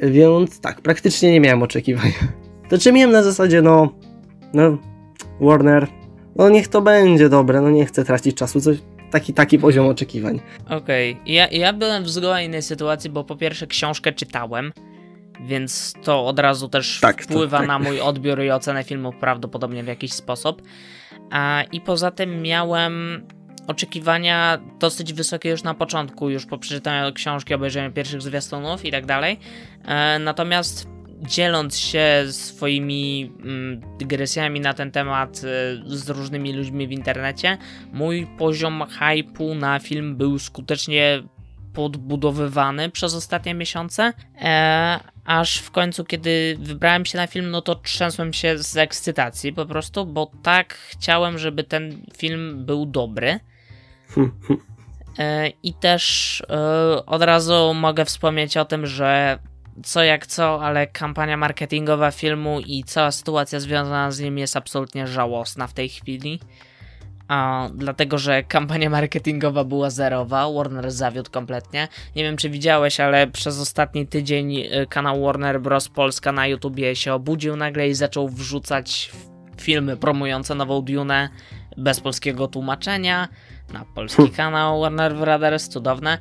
Więc tak, praktycznie nie miałem oczekiwań. To czy miałem na zasadzie, no, no, Warner, no niech to będzie dobre, no nie chcę tracić czasu, coś, taki, taki poziom oczekiwań. Okej, ja, ja byłem w zupełnie innej sytuacji, bo po pierwsze książkę czytałem, więc to od razu też Tak, to wpływa tak. na mój odbiór i ocenę filmu prawdopodobnie w jakiś sposób. A, I poza tym miałem oczekiwania dosyć wysokie już na początku, już po przeczytaniu książki, obejrzeniu pierwszych zwiastunów i tak dalej. E, natomiast dzieląc się swoimi mm, dygresjami na ten temat e, z różnymi ludźmi w internecie, mój poziom hypu na film był skutecznie podbudowywany przez ostatnie miesiące, e, aż w końcu, kiedy wybrałem się na film, no to trzęsłem się z ekscytacji po prostu, bo tak chciałem, żeby ten film był dobry. E, I też e, od razu mogę wspomnieć o tym, że co jak co, ale kampania marketingowa filmu i cała sytuacja związana z nim jest absolutnie żałosna w tej chwili. A, dlatego, że kampania marketingowa była zerowa, Warner zawiódł kompletnie. Nie wiem, czy widziałeś, ale przez ostatni tydzień y, kanał Warner Bros. Polska na YouTubie się obudził nagle i zaczął wrzucać filmy promujące nową Dune bez polskiego tłumaczenia na polski kanał Warner Brothers, cudowne.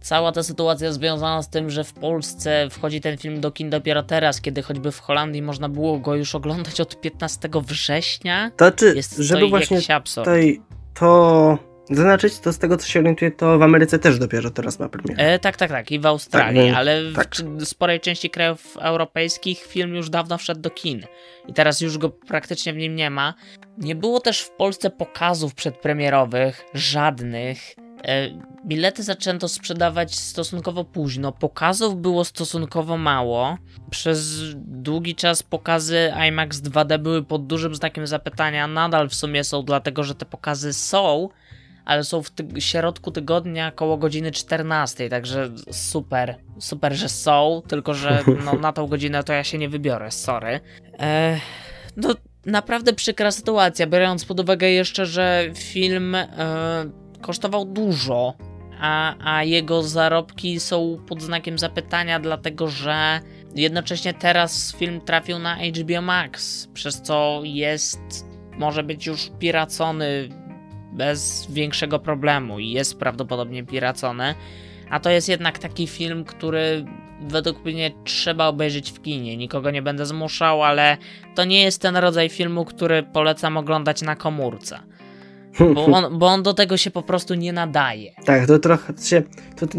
Cała ta sytuacja związana z tym, że w Polsce wchodzi ten film do kin dopiero teraz, kiedy choćby w Holandii można było go już oglądać od 15 września. To czy, Jest żeby to właśnie tutaj to zaznaczyć, to z tego co się orientuję, to w Ameryce też dopiero teraz ma premierę. E, tak, tak, tak. I w Australii, Tak, no, ale w tak. sporej części krajów europejskich film już dawno wszedł do kin. I teraz już go praktycznie w nim nie ma. Nie było też w Polsce pokazów przedpremierowych, żadnych. E, bilety zaczęto sprzedawać stosunkowo późno. Pokazów było stosunkowo mało. Przez długi czas pokazy IMAX 2D były pod dużym znakiem zapytania. Nadal w sumie są, dlatego że te pokazy są, ale są w ty- środku tygodnia koło godziny 14, także super, super, że są, tylko że no, na tą godzinę to ja się nie wybiorę, sorry. E, no, naprawdę przykra sytuacja, biorąc pod uwagę jeszcze, że film e, kosztował dużo, a, a jego zarobki są pod znakiem zapytania, dlatego że jednocześnie teraz film trafił na HBO Max, przez co jest, może być już piracony bez większego problemu i jest prawdopodobnie piracony. A to jest jednak taki film, który według mnie trzeba obejrzeć w kinie. Nikogo nie będę zmuszał, ale to nie jest ten rodzaj filmu, który polecam oglądać na komórce. Bo on, bo on do tego się po prostu nie nadaje. Tak, to trochę, to się, to, to,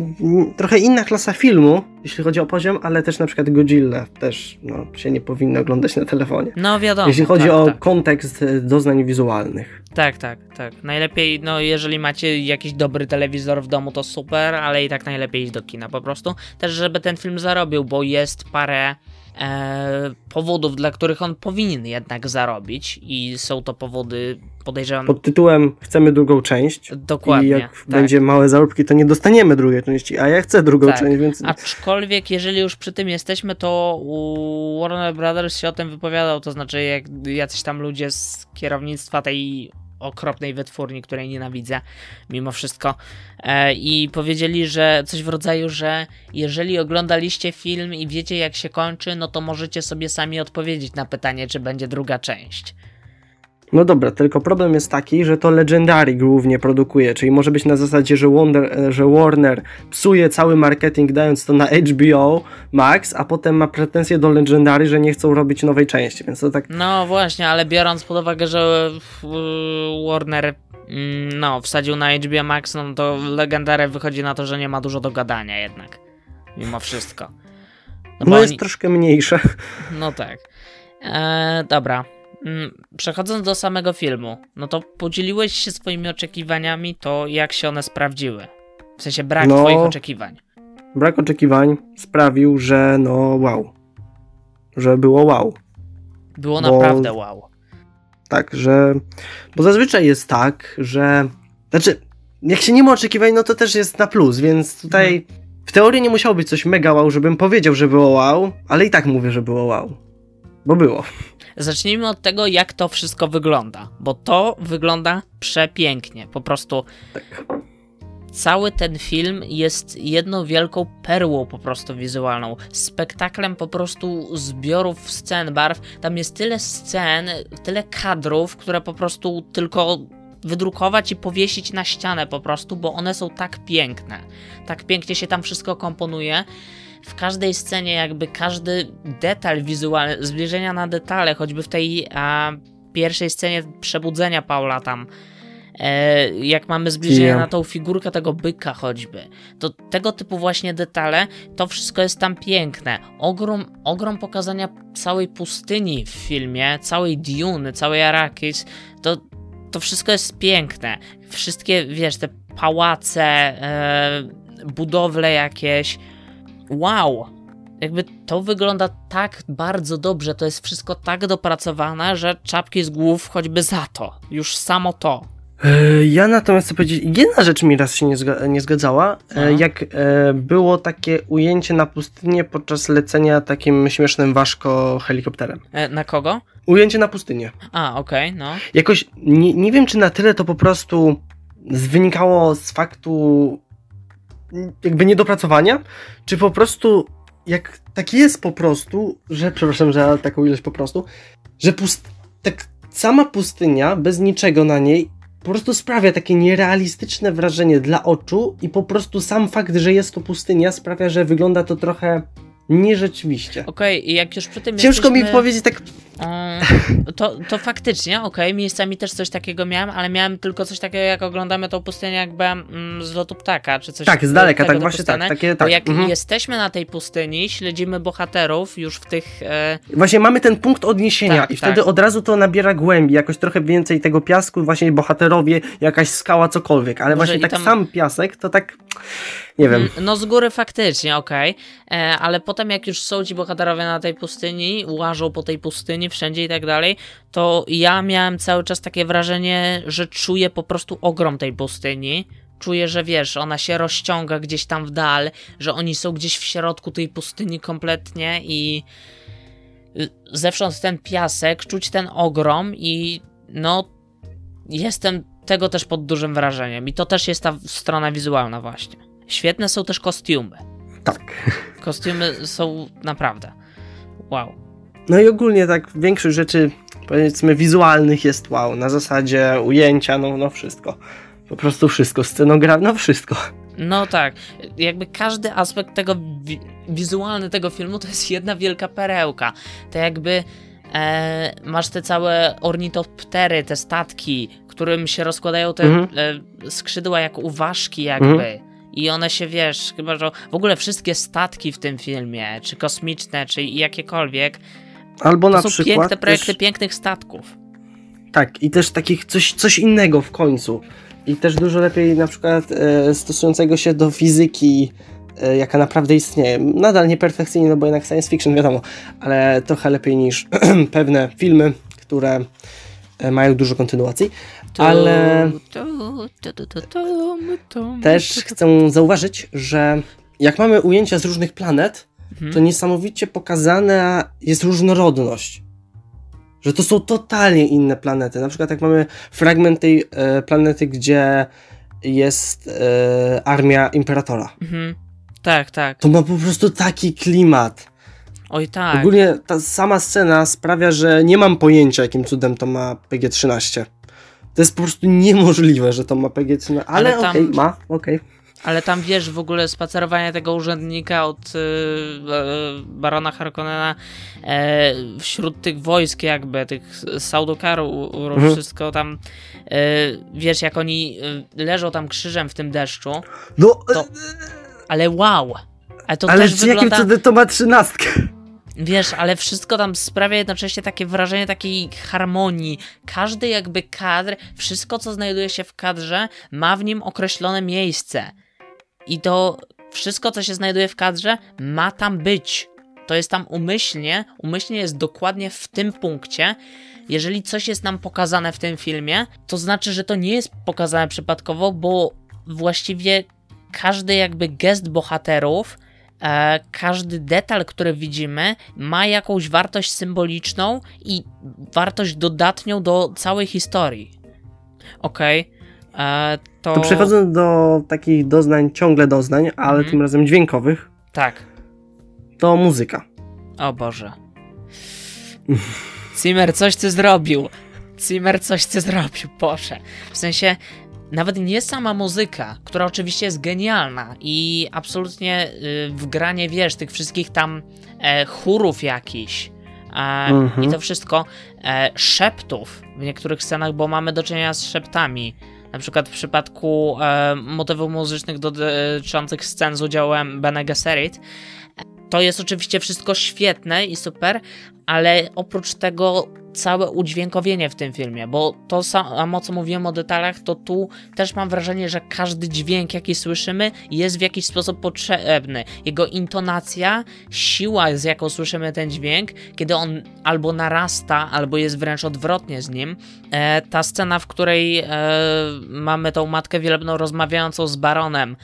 trochę inna klasa filmu, jeśli chodzi o poziom, ale też na przykład Godzilla też no, się nie powinno oglądać na telefonie. No wiadomo. Jeśli chodzi tak, o tak. kontekst e, doznań wizualnych. Tak, tak, tak. Najlepiej, no jeżeli macie jakiś dobry telewizor w domu, to super, ale i tak najlepiej iść do kina po prostu. Też, żeby ten film zarobił, bo jest parę e, powodów, dla których on powinien jednak zarobić i są to powody, podejrzewam, Pod tytułem Chcemy drugą część. dokładnie. I jak tak. będzie małe zarobki, to nie dostaniemy drugiej części, a ja chcę drugą Tak. część, więc Aczkolwiek, jeżeli już przy tym jesteśmy, to Warner Brothers się o tym wypowiadał, to znaczy jak jacyś tam ludzie z kierownictwa tej okropnej wytwórni, której nienawidzę, mimo wszystko, e, i powiedzieli, że coś w rodzaju, że jeżeli oglądaliście film i wiecie jak się kończy, no to możecie sobie sami odpowiedzieć na pytanie, czy będzie druga część. No dobra, tylko problem jest taki, że to Legendary głównie produkuje, czyli może być na zasadzie, że, Wonder, e, że Warner psuje cały marketing dając to na HBO Max, a potem ma pretensje do Legendary, że nie chcą robić nowej części, więc to tak... No właśnie, ale biorąc pod uwagę, że y, Warner mm, no, wsadził na HBO Max, no to Legendary wychodzi na to, że nie ma dużo do gadania jednak. Mimo wszystko. No, bo jest oni- troszkę mniejsze. No tak. E, dobra. Mm, Przechodząc do samego filmu, no to podzieliłeś się swoimi oczekiwaniami, to jak się one sprawdziły? W sensie brak No. twoich oczekiwań. Brak oczekiwań sprawił, że no wow. Że było wow. Było Bo- naprawdę wow. Tak, że. Bo zazwyczaj jest tak, że. Znaczy, jak się nie ma oczekiwań, no to też jest na plus, więc tutaj Mhm. w teorii nie musiało być coś mega wow, żebym powiedział, że było wow, ale i tak mówię, że było wow. Bo było. Zacznijmy od tego, jak to wszystko wygląda, bo to wygląda przepięknie. Po prostu Tak. cały ten film jest jedną wielką perłą po prostu wizualną. Spektaklem po prostu zbiorów scen, barw. Tam jest tyle scen, tyle kadrów, które po prostu tylko wydrukować i powiesić na ścianę po prostu, bo one są tak piękne. Tak pięknie się tam wszystko komponuje. W każdej scenie jakby każdy detal wizualny, zbliżenia na detale, choćby w tej a, pierwszej scenie przebudzenia Paula tam, e, jak mamy zbliżenie Ja. na tą figurkę tego byka choćby, to tego typu właśnie detale, to wszystko jest tam piękne. Ogrom, ogrom pokazania całej pustyni w filmie, całej Dune, całej Arrakis, to, to wszystko jest piękne. Wszystkie, wiesz, te pałace, e, budowle jakieś, wow! Jakby to wygląda tak bardzo dobrze, to jest wszystko tak dopracowane, że czapki z głów choćby za to. Już samo to. E, Ja natomiast chcę powiedzieć, jedna rzecz mi raz się nie, zga- nie zgadzała, e, jak e, było takie ujęcie na pustynię podczas lecenia takim śmiesznym ważko helikopterem. E, na kogo? Ujęcie na pustynię. A, okej, no. Jakoś nie, nie wiem, czy na tyle to po prostu wynikało z faktu jakby niedopracowania, czy po prostu jak tak jest po prostu, że przepraszam, że taką ilość po prostu, że pust, tak sama pustynia bez niczego na niej po prostu sprawia takie nierealistyczne wrażenie dla oczu i po prostu sam fakt, że jest to pustynia sprawia, że wygląda to trochę nierzeczywiście. Okej, i jak już przy tym Ciężko mi jesteśmy, powiedzieć tak Mm, to, to faktycznie, okej, miejscami też coś takiego miałem, ale miałem tylko coś takiego, jak oglądamy tą pustynię jakby mm, z lotu ptaka, czy coś tak, z daleka, tak właśnie tak, dopuszczane. takie Bo tak. jak mhm. jesteśmy na tej pustyni, śledzimy bohaterów już w tych... E, Właśnie mamy ten punkt odniesienia Tak, i tak. wtedy od razu to nabiera głębi, jakoś trochę więcej tego piasku, właśnie bohaterowie, jakaś skała, cokolwiek, ale Może właśnie tak tam- sam piasek, to tak, nie wiem. Mm, No z góry faktycznie, okej, E, ale potem jak już są ci bohaterowie na tej pustyni, łażą po tej pustyni wszędzie i tak dalej, to ja miałem cały czas takie wrażenie, że czuję po prostu ogrom tej pustyni. Czuję, że wiesz, ona się rozciąga gdzieś tam w dal, że oni są gdzieś w środku tej pustyni kompletnie i zewsząd ten piasek, czuć ten ogrom i no jestem tego też pod dużym wrażeniem i to też jest ta strona wizualna właśnie. Świetne są też kostiumy. Tak. Kostiumy są naprawdę. Wow. No i ogólnie tak większość rzeczy, powiedzmy, wizualnych jest wow, na zasadzie ujęcia, no, no wszystko. Po prostu wszystko, scenografia, no wszystko. No tak, jakby każdy aspekt tego wi wizualny tego filmu to jest jedna wielka perełka. To jakby e, masz te całe ornitoptery, te statki, którym się rozkładają te Mhm. e, skrzydła jak uważki jakby. Mhm. I one się, wiesz, chyba, że w ogóle wszystkie statki w tym filmie, czy kosmiczne, czy jakiekolwiek, Albo to na są przykład. piękne projekty też, pięknych statków. tak, i też takich coś, coś innego w końcu. I też dużo lepiej na przykład e, stosującego się do fizyki, e, jaka naprawdę istnieje. Nadal nieperfekcyjnie, no bo jednak science fiction, wiadomo, ale trochę lepiej niż pewne filmy, które e, mają dużo kontynuacji. Ale też chcę zauważyć, że jak mamy ujęcia z różnych planet, Mhm. to niesamowicie pokazana jest różnorodność. Że to są totalnie inne planety. Na przykład jak mamy fragment tej e, planety, gdzie jest e, armia imperatora. Mhm. Tak, tak. To ma po prostu taki klimat. Oj tak. Ogólnie ta sama scena sprawia, że nie mam pojęcia, jakim cudem to ma PG-13. To jest po prostu niemożliwe, że to ma PG-13, ale, Ale tam- okej, ma, okej. Ale tam wiesz, w ogóle spacerowanie tego urzędnika od y, e, barona Harkonnena e, wśród tych wojsk jakby, tych Saudokarów, Mhm. wszystko tam, e, wiesz, jak oni e, leżą tam krzyżem w tym deszczu, No, To ale wow! Ale to ale też z jakim wygląda, cudem to ma trzynastkę? Wiesz, ale wszystko tam sprawia jednocześnie takie wrażenie takiej harmonii. Każdy jakby kadr, wszystko co znajduje się w kadrze ma w nim określone miejsce. I to wszystko co się znajduje w kadrze ma tam być. To jest tam umyślnie, umyślnie jest dokładnie w tym punkcie. Jeżeli coś jest nam pokazane w tym filmie, to znaczy, że to nie jest pokazane przypadkowo, bo właściwie każdy jakby gest bohaterów, każdy detal, który widzimy, ma jakąś wartość symboliczną i wartość dodatnią do całej historii. Okej. e, To, To przechodząc do takich doznań, ciągle doznań, ale Mhm. tym razem dźwiękowych, Tak. to muzyka. O Boże. Zimmer, coś ty zrobił. Zimmer, coś ty zrobił, Boże. W sensie, nawet nie sama muzyka, która oczywiście jest genialna i absolutnie y, wgranie, wiesz, tych wszystkich tam e, chórów jakichś e, Mhm. i to wszystko, e, szeptów w niektórych scenach, bo mamy do czynienia z szeptami. Na przykład w przypadku motywów muzycznych dotyczących scen z udziałem Bene Gesserit, to jest oczywiście wszystko świetne i super, ale oprócz tego całe udźwiękowienie w tym filmie, bo to samo co mówiłem o detalach, to tu też mam wrażenie, że każdy dźwięk jaki słyszymy jest w jakiś sposób potrzebny. Jego intonacja, siła z jaką słyszymy ten dźwięk, kiedy on albo narasta, albo jest wręcz odwrotnie z nim. E, ta scena, w której e, mamy tą matkę wielebną rozmawiającą z baronem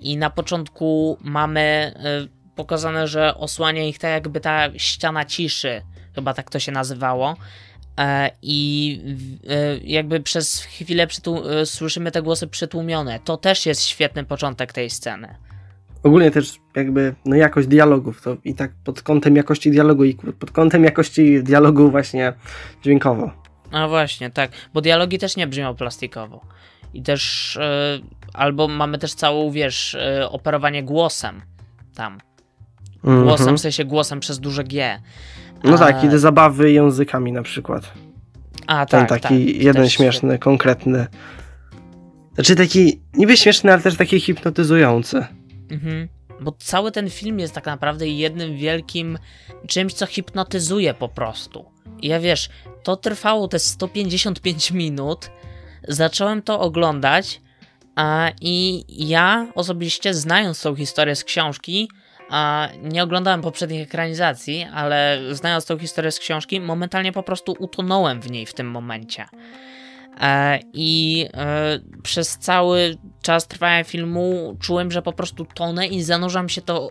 i na początku mamy e, pokazane, że osłania ich tak jakby ta ściana ciszy, chyba tak to się nazywało. E, I e, jakby przez chwilę przytłu- e, słyszymy te głosy przytłumione. To też jest świetny początek tej sceny. Ogólnie też jakby no jakość dialogów, to i tak pod kątem jakości dialogu i pod kątem jakości dialogu właśnie dźwiękowo. No właśnie, tak, bo dialogi też nie brzmią plastikowo. I też, albo mamy też całą, wiesz, operowanie głosem tam. Głosem, Mhm. w sensie głosem przez duże G. No A- tak, i te zabawy językami na przykład. A, Ten tak, taki tak, jeden śmieszny, konkretny. Znaczy taki niby śmieszny, ale też taki hipnotyzujący. Mhm. Bo cały ten film jest tak naprawdę jednym wielkim czymś, co hipnotyzuje po prostu. I ja wiesz, to trwało te 155 minut. Zacząłem to oglądać a, i ja osobiście, znając tą historię z książki, a, nie oglądałem poprzednich ekranizacji, ale znając tą historię z książki, momentalnie po prostu utonąłem w niej w tym momencie. E, I e, przez cały czas trwania filmu czułem, że po prostu tonę i zanurzam się to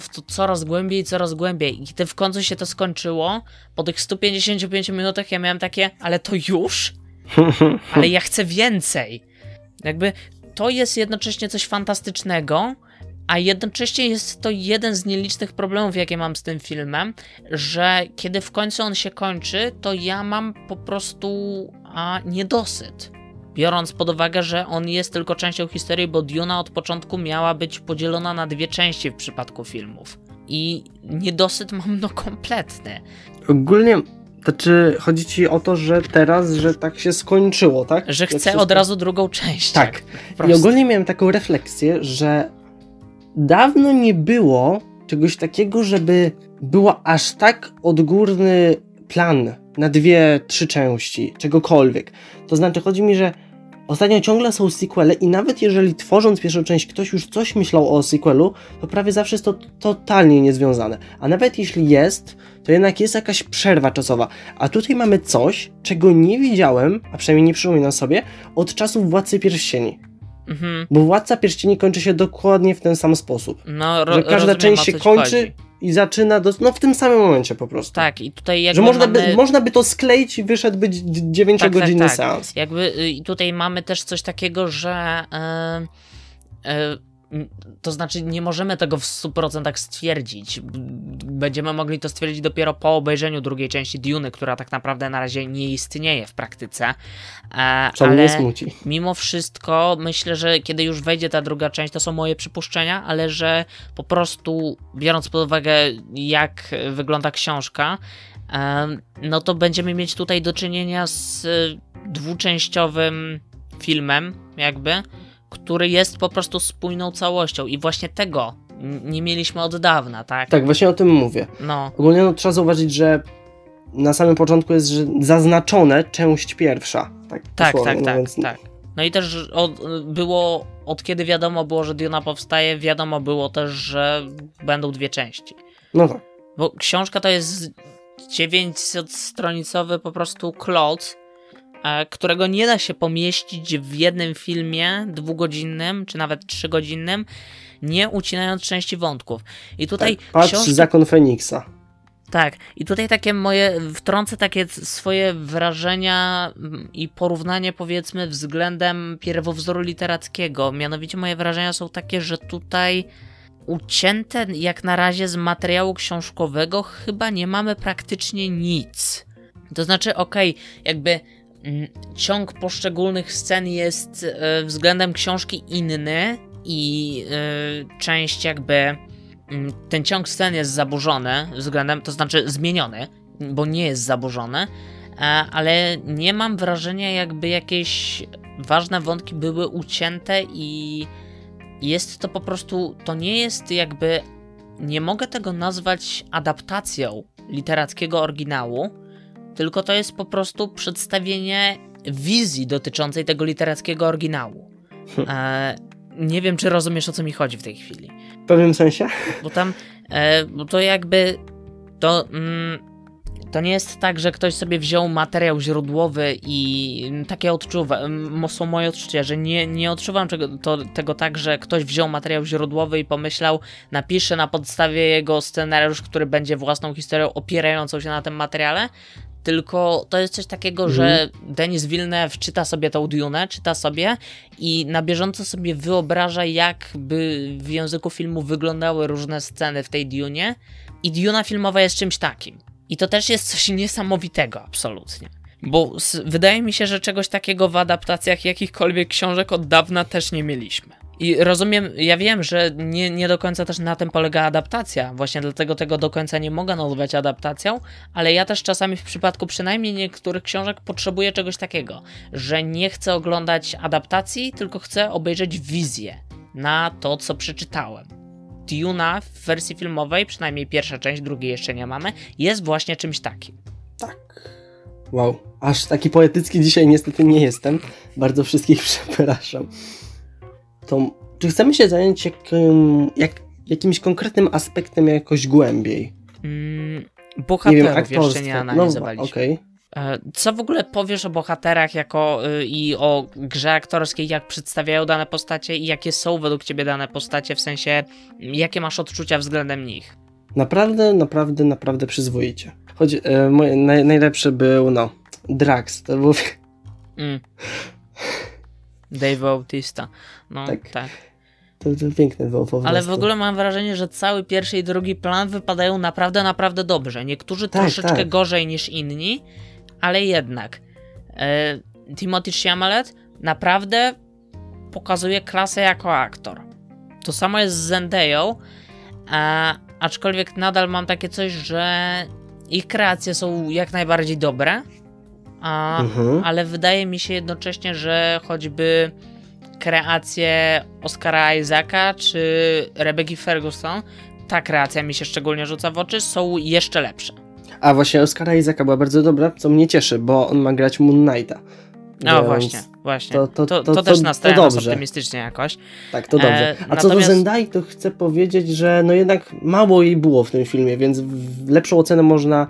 w to coraz głębiej coraz głębiej. I kiedy w końcu się to skończyło, po tych 155 minutach ja miałem takie, ale to już? Ale ja chcę więcej. Jakby to jest jednocześnie coś fantastycznego, a jednocześnie jest to jeden z nielicznych problemów, jakie mam z tym filmem, że kiedy w końcu on się kończy, to ja mam po prostu a, niedosyt. biorąc pod uwagę, że on jest tylko częścią historii, bo Duna od początku miała być podzielona na dwie części w przypadku filmów. I niedosyt mam no kompletny. Ogólnie, znaczy chodzi ci o to, że teraz, że tak się skończyło, tak? Że chcę od razu drugą część. Tak. po I ogólnie miałem taką refleksję, że dawno nie było czegoś takiego, żeby było aż tak odgórny plan na dwie, trzy części, czegokolwiek. To znaczy, chodzi mi, że ostatnio ciągle są sequele i nawet jeżeli tworząc pierwszą część ktoś już coś myślał o sequelu, to prawie zawsze jest to totalnie niezwiązane. A nawet jeśli jest, to jednak jest jakaś przerwa czasowa. A tutaj mamy coś, czego nie widziałem, a przynajmniej nie przypominam sobie, od czasów Władcy Pierścieni. Mhm. Bo Władca Pierścieni kończy się dokładnie w ten sam sposób. No, ro, Że każda rozumiem, część się kończy chodzi. i zaczyna do, no w tym samym momencie po prostu. Tak, i tutaj jakby Że można, mamy... by, można by to skleić i wyszedłby 9-godzinny Tak, tak, tak. seans. Jakby y, i tutaj mamy też coś takiego, że y, y, m, to znaczy nie możemy tego w 100% stwierdzić. Będziemy mogli to stwierdzić dopiero po obejrzeniu drugiej części Duny, która tak naprawdę na razie nie istnieje w praktyce. E, Co mnie ale smuci. mimo wszystko myślę, że kiedy już wejdzie ta druga część, to są moje przypuszczenia, ale że po prostu biorąc pod uwagę jak wygląda książka, em, no to będziemy mieć tutaj do czynienia z dwuczęściowym filmem, jakby, który jest po prostu spójną całością i właśnie tego nie mieliśmy od dawna, tak? Tak, właśnie o tym mówię. No, Ogólnie no, trzeba zauważyć, że na samym początku jest że zaznaczone część pierwsza. Tak, tak, tak, no tak, więc- tak. No i też od, było, od kiedy wiadomo było, że Duna powstaje, wiadomo było też, że będą dwie części. No tak. Bo książka to jest 900-stronicowy po prostu kloc, którego nie da się pomieścić w jednym filmie dwugodzinnym, czy nawet trzygodzinnym, nie ucinając części wątków. I tutaj tak. Patrz, książki... zakon Feniksa. Tak, i tutaj takie moje, wtrącę takie swoje wrażenia mm, i porównanie powiedzmy względem pierwowzoru literackiego. Mianowicie moje wrażenia są takie, że tutaj ucięte jak na razie z materiału książkowego chyba nie mamy praktycznie nic. To znaczy, okej, jakby mm, ciąg poszczególnych scen jest e, względem książki inny i e, część jakby mm, ten ciąg scen jest zaburzony względem, to znaczy zmieniony, bo nie jest zaburzony, e, ale nie mam wrażenia, jakby jakieś ważne wątki były ucięte i jest to po prostu, to nie jest jakby, nie mogę tego nazwać adaptacją literackiego oryginału, tylko to jest po prostu przedstawienie wizji dotyczącej tego literackiego oryginału. E, nie wiem, czy rozumiesz o co mi chodzi w tej chwili. W pewnym sensie? Bo tam, e, bo to jakby, to, mm, to nie jest tak, że ktoś sobie wziął materiał źródłowy i mm, takie odczuwa, mm, są moje odczucia, że nie, nie odczuwam czego, to, tego tak, że ktoś wziął materiał źródłowy i pomyślał, napiszę na podstawie jego scenariusz, który będzie własną historią opierającą się na tym materiale, tylko to jest coś takiego, że Denis Villeneuve czyta sobie tą Dune, czyta sobie i na bieżąco sobie wyobraża, jakby w języku filmu wyglądały różne sceny w tej Dune i Duna filmowa jest czymś takim. I to też jest coś niesamowitego, absolutnie. Bo wydaje mi się, że czegoś takiego w adaptacjach jakichkolwiek książek od dawna też nie mieliśmy. I rozumiem, ja wiem, że nie, nie do końca też na tym polega adaptacja, właśnie dlatego tego do końca nie mogę nazwać adaptacją, ale ja też czasami w przypadku przynajmniej niektórych książek potrzebuję czegoś takiego, że nie chcę oglądać adaptacji, tylko chcę obejrzeć wizję na to, co przeczytałem. Duna w wersji filmowej, przynajmniej pierwsza część, drugiej jeszcze nie mamy, jest właśnie czymś takim. Tak. Wow. Aż taki poetycki dzisiaj niestety nie jestem. Bardzo wszystkich przepraszam. To czy chcemy się zająć jakim, jak, jakimś konkretnym aspektem jakoś głębiej? Mm, Nie wiem, bohaterów jeszcze nie No, analizowaliśmy. okej. E, Co w ogóle powiesz o bohaterach jako y, i o grze aktorskiej, jak przedstawiają dane postacie i jakie są według ciebie dane postacie, w sensie jakie masz odczucia względem nich? Naprawdę, naprawdę, naprawdę przyzwoicie. Choć e, moje, naj, najlepszy był, no, Drax. To był Mm. Dave Bautista. No Tak. tak. to, to piękny był po Ale w ogóle mam wrażenie, że cały pierwszy i drugi plan wypadają naprawdę, naprawdę dobrze. Niektórzy Tak, troszeczkę tak. gorzej niż inni, ale jednak. E, Timothy Chalamet naprawdę pokazuje klasę jako aktor. To samo jest z Zendayą, a, aczkolwiek nadal mam takie coś, że ich kreacje są jak najbardziej dobre, a, Mhm. ale wydaje mi się jednocześnie, że choćby kreacje Oscara Isaaca czy Rebecca Ferguson, ta kreacja mi się szczególnie rzuca w oczy, są jeszcze lepsze. A właśnie Oscara Isaaca była bardzo dobra, co mnie cieszy, bo on ma grać Moon Knighta. No właśnie, właśnie. to- To, to- to, też to nastaje nas optymistycznie jakoś. Tak, to dobrze. E, A co do Zendai, to chcę powiedzieć, że no jednak mało jej było w tym filmie, więc lepszą ocenę można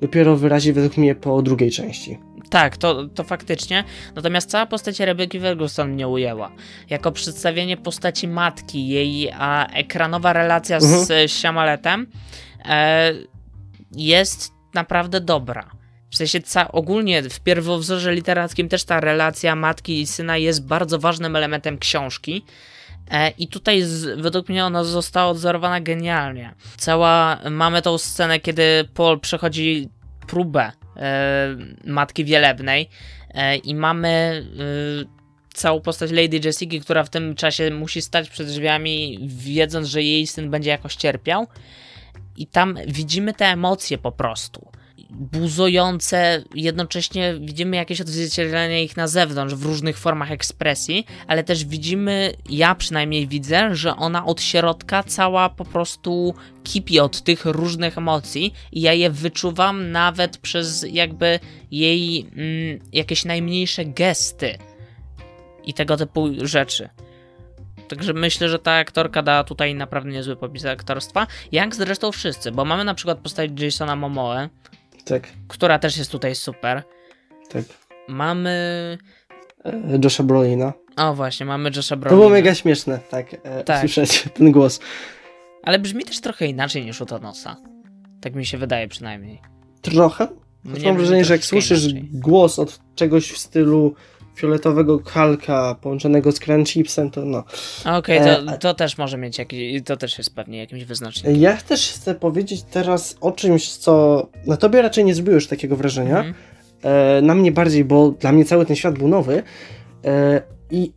dopiero wyrazić według mnie po drugiej części. Tak, to, to faktycznie. Natomiast cała postać Rebecca Ferguson mnie ujęła. Jako przedstawienie postaci matki, jej a, ekranowa relacja z Mhm. Siamaletem e, jest naprawdę dobra. W sensie ca- ogólnie w pierwowzorze literackim też ta relacja matki i syna jest bardzo ważnym elementem książki. E, I tutaj z, według mnie ona została odzorowana genialnie. Cała, mamy tą scenę, kiedy Paul przechodzi próbę e, Matki Wielebnej e, i mamy e, całą postać Lady Jessica, która w tym czasie musi stać przed drzwiami, wiedząc, że jej syn będzie jakoś cierpiał. I tam widzimy te emocje po prostu. Buzujące, jednocześnie widzimy jakieś odzwierciedlenie ich na zewnątrz w różnych formach ekspresji, ale też widzimy, ja przynajmniej widzę, że ona od środka cała po prostu kipi od tych różnych emocji i ja je wyczuwam nawet przez jakby jej mm, jakieś najmniejsze gesty i tego typu rzeczy. Także myślę, że ta aktorka da tutaj naprawdę niezły popis aktorstwa, jak zresztą wszyscy, bo mamy na przykład postać Jasona Momoe, Tak, która też jest tutaj super. tak. Mamy... E, Josha Brolina. O właśnie, mamy Josha To Brolina. było mega śmieszne, tak, e, Tak. słyszeć ten głos. Ale brzmi też trochę inaczej niż u Thanosa. Tak mi się wydaje przynajmniej. Trochę? Mnie Mam wrażenie, że jak słyszysz inaczej. głos od czegoś w stylu fioletowego kalka połączonego z crunch chipsem, to no. Okej, E, to, a- to też może mieć jakiś, to też jest pewnie jakimś wyznacznikiem. Ja też chcę powiedzieć teraz o czymś, co na tobie raczej nie zrobiło już takiego wrażenia. Mhm. E, na mnie bardziej, bo dla mnie cały ten świat był nowy. E, I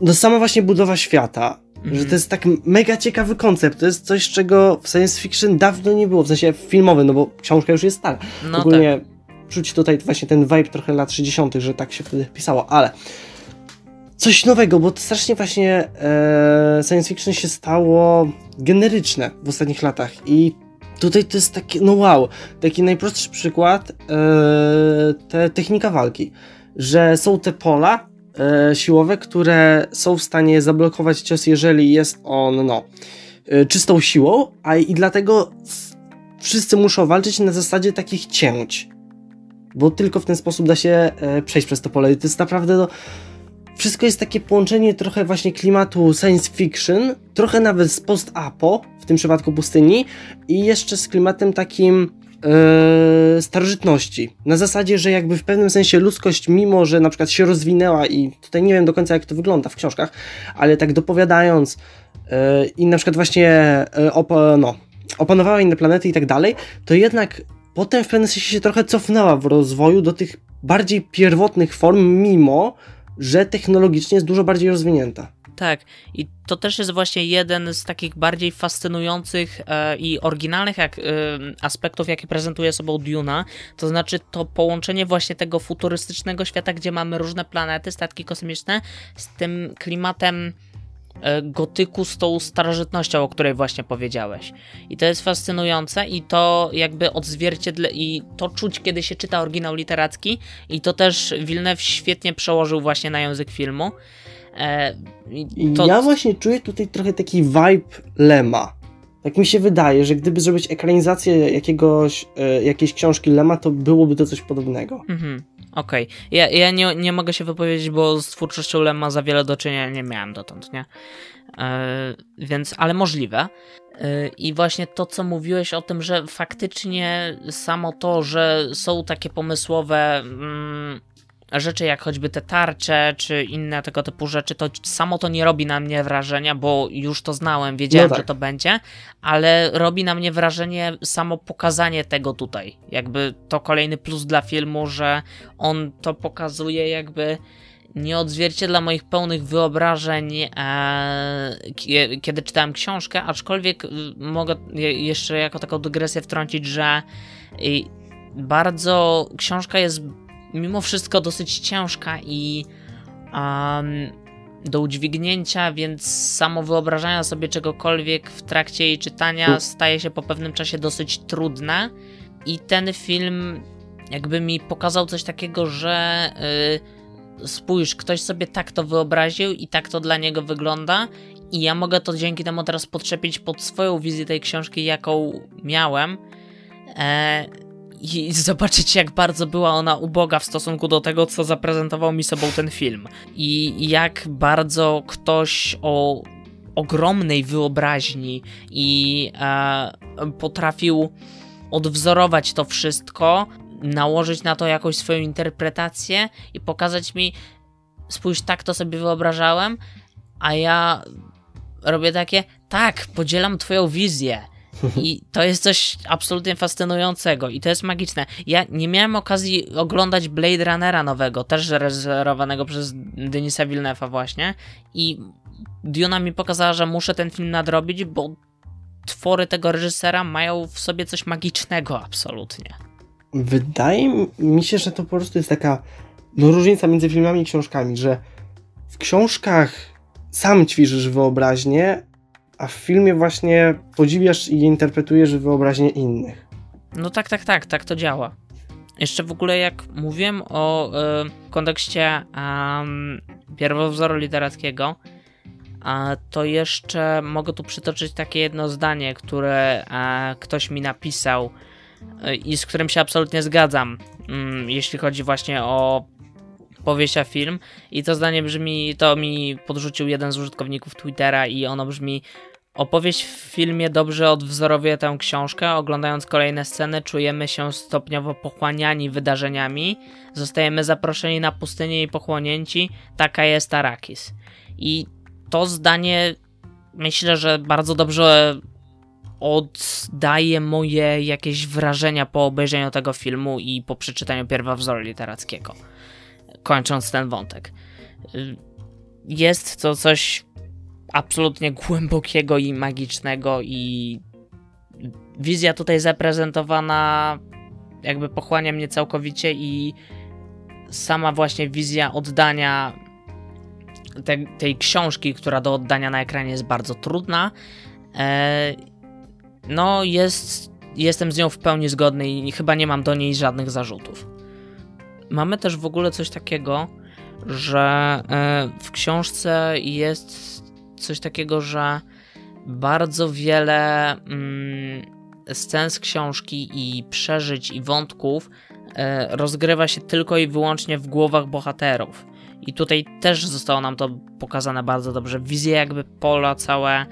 no sama właśnie budowa świata, Mhm. że to jest tak mega ciekawy koncept. To jest coś, czego w science fiction dawno nie było, w sensie filmowy, no bo książka już jest stara. No Ogólnie czuć tutaj właśnie ten vibe trochę lat 60., że tak się wtedy pisało, ale coś nowego, bo strasznie właśnie e, science fiction się stało generyczne w ostatnich latach i tutaj to jest takie, no wow, taki najprostszy przykład, e, te technika walki, że są te pola e, siłowe, które są w stanie zablokować cios, jeżeli jest on, no, e, czystą siłą, a i dlatego wszyscy muszą walczyć na zasadzie takich cięć. Bo tylko w ten sposób da się e, przejść przez to pole. I to jest naprawdę no, wszystko jest takie połączenie trochę właśnie klimatu science fiction, trochę nawet z post-apo, w tym przypadku pustyni, i jeszcze z klimatem takim e, starożytności. Na zasadzie, że jakby w pewnym sensie ludzkość, mimo że na przykład się rozwinęła i tutaj nie wiem do końca jak to wygląda w książkach, ale tak dopowiadając e, i na przykład właśnie op, no, opanowała inne planety i tak dalej, to jednak potem w pewnym sensie się trochę cofnęła w rozwoju do tych bardziej pierwotnych form, mimo że technologicznie jest dużo bardziej rozwinięta. Tak, i to też jest właśnie jeden z takich bardziej fascynujących e, i oryginalnych jak, e, aspektów, jakie prezentuje sobą Duna. To znaczy to połączenie właśnie tego futurystycznego świata, gdzie mamy różne planety, statki kosmiczne, z tym klimatem gotyku, z tą starożytnością, o której właśnie powiedziałeś. I to jest fascynujące i to jakby odzwierciedle i to czuć, kiedy się czyta oryginał literacki i to też Villeneuve świetnie przełożył właśnie na język filmu. E, to, ja właśnie czuję tutaj trochę taki vibe Lema. Tak mi się wydaje, że gdyby zrobić ekranizację jakiegoś, e, jakiejś książki Lema, to byłoby to coś podobnego. Mhm, okej. Ja, ja nie, nie mogę się wypowiedzieć, bo z twórczością Lemma za wiele do czynienia nie miałem dotąd, nie? E, więc, ale możliwe. E, I właśnie to, co mówiłeś o tym, że faktycznie samo to, że są takie pomysłowe mm, rzeczy, jak choćby te tarcze, czy inne tego typu rzeczy, to samo to nie robi na mnie wrażenia, bo już to znałem, wiedziałem, No tak. że to będzie, ale robi na mnie wrażenie samo pokazanie tego tutaj. Jakby to kolejny plus dla filmu, że on to pokazuje jakby nie odzwierciedla moich pełnych wyobrażeń, e, kiedy czytałem książkę, aczkolwiek y, mogę jeszcze jako taką dygresję wtrącić, że bardzo książka jest mimo wszystko dosyć ciężka i um, do udźwignięcia, więc samo wyobrażanie sobie czegokolwiek w trakcie jej czytania staje się po pewnym czasie dosyć trudne. I ten film jakby mi pokazał coś takiego, że yy, spójrz, ktoś sobie tak to wyobraził i tak to dla niego wygląda. I ja mogę to dzięki temu teraz podczepić pod swoją wizję tej książki, jaką miałem. E, i zobaczyć, jak bardzo była ona uboga w stosunku do tego, co zaprezentował mi sobą ten film. I jak bardzo ktoś o ogromnej wyobraźni i e, potrafił odwzorować to wszystko, nałożyć na to jakąś swoją interpretację i pokazać mi, spójrz, tak to sobie wyobrażałem, a ja robię takie, tak, podzielam twoją wizję i to jest coś absolutnie fascynującego i to jest magiczne. Ja nie miałem okazji oglądać Blade Runnera nowego, też reżyserowanego przez Denisa Villeneuve'a właśnie i Duna mi pokazała, że muszę ten film nadrobić, bo twory tego reżysera mają w sobie coś magicznego absolutnie. Wydaje mi się, że to po prostu jest taka no, różnica między filmami i książkami, że w książkach sam ćwiczysz wyobraźnię, a w filmie właśnie podziwiasz i interpretujesz wyobraźnię innych. No tak, tak, tak, tak to działa. Jeszcze w ogóle jak mówiłem o y, kontekście um, pierwowzoru literackiego, to jeszcze mogę tu przytoczyć takie jedno zdanie, które a, ktoś mi napisał y, i z którym się absolutnie zgadzam, y, jeśli chodzi właśnie o powieść a film. I to zdanie brzmi, to mi podrzucił jeden z użytkowników Twittera i ono brzmi Opowieść w filmie dobrze odwzorowuje tę książkę. Oglądając kolejne sceny, czujemy się stopniowo pochłaniani wydarzeniami. Zostajemy zaproszeni na pustynię i pochłonięci. Taka jest Arakis. I to zdanie myślę, że bardzo dobrze oddaje moje jakieś wrażenia po obejrzeniu tego filmu i po przeczytaniu pierwowzoru literackiego. Kończąc ten wątek. Jest to coś absolutnie głębokiego i magicznego i wizja tutaj zaprezentowana jakby pochłania mnie całkowicie i sama właśnie wizja oddania te, tej książki, która do oddania na ekranie jest bardzo trudna, e, no jest, jestem z nią w pełni zgodny i chyba nie mam do niej żadnych zarzutów. Mamy też w ogóle coś takiego, że e, w książce jest coś takiego, że bardzo wiele mm, scen z książki i przeżyć i wątków e, rozgrywa się tylko i wyłącznie w głowach bohaterów. I tutaj też zostało nam to pokazane bardzo dobrze. Wizje jakby pola całe.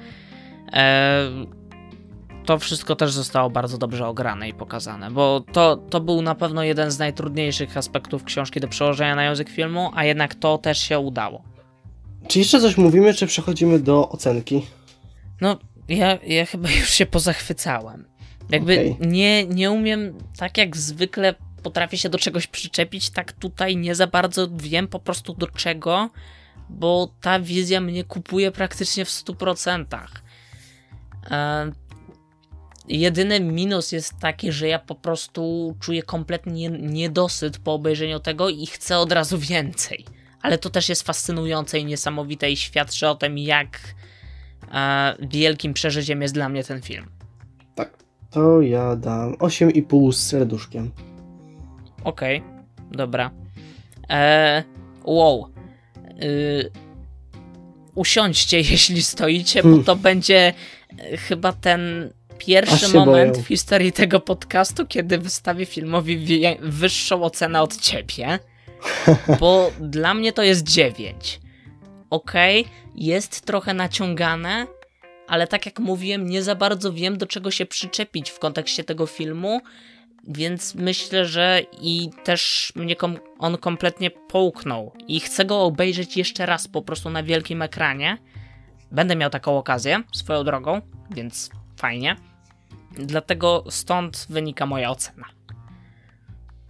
To wszystko też zostało bardzo dobrze ograne i pokazane, bo to, to był na pewno jeden z najtrudniejszych aspektów książki do przełożenia na język filmu, a jednak to też się udało. Czy jeszcze coś mówimy, czy przechodzimy do ocenki? No, ja, ja chyba już się pozachwycałem. Jakby okay. nie, nie umiem, tak jak zwykle potrafię się do czegoś przyczepić, tak tutaj nie za bardzo wiem po prostu do czego, bo ta wizja mnie kupuje praktycznie w 100%. E, jedyny minus jest taki, że ja po prostu czuję kompletnie niedosyt po obejrzeniu tego i chcę od razu więcej ale to też jest fascynujące i niesamowite i świadczy o tym, jak e, wielkim przeżyciem jest dla mnie ten film. Tak, to ja dam 8,5 z serduszkiem. Okej, okay, dobra. E, wow. Y, usiądźcie, jeśli stoicie, bo hmm. to będzie chyba ten pierwszy moment boję. w historii tego podcastu, kiedy wystawię filmowi wyższą ocenę od ciebie. Bo dla mnie to jest 9. Okej, okay, jest trochę naciągane, ale tak jak mówiłem, nie za bardzo wiem, do czego się przyczepić w kontekście tego filmu, więc myślę, że i też mnie kom on kompletnie połknął. I chcę go obejrzeć jeszcze raz po prostu na wielkim ekranie. Będę miał taką okazję swoją drogą, więc fajnie. Dlatego stąd wynika moja ocena.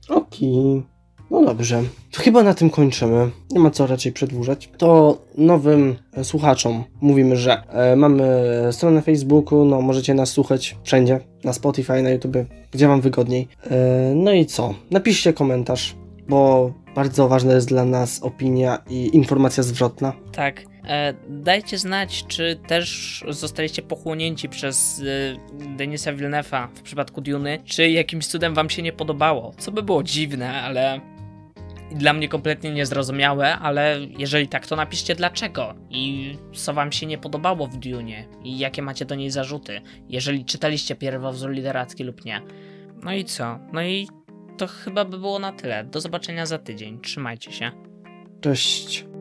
Okej. Okay. No dobrze, to chyba na tym kończymy. Nie ma co raczej przedłużać. To nowym e, słuchaczom mówimy, że e, mamy stronę na Facebooku, no możecie nas słuchać wszędzie, na Spotify, na YouTube, gdzie wam wygodniej. E, no i co? Napiszcie komentarz, bo bardzo ważna jest dla nas opinia i informacja zwrotna. Tak. E, dajcie znać, czy też zostaliście pochłonięci przez e, Denisa Villeneuve'a w przypadku Duny, czy jakimś cudem wam się nie podobało. Co by było dziwne, ale dla mnie kompletnie niezrozumiałe, ale jeżeli tak, to napiszcie dlaczego i co wam się nie podobało w Dune i jakie macie do niej zarzuty, jeżeli czytaliście pierwowzór literacki lub nie. No i co? No i to chyba by było na tyle. Do zobaczenia za tydzień. Trzymajcie się. Cześć.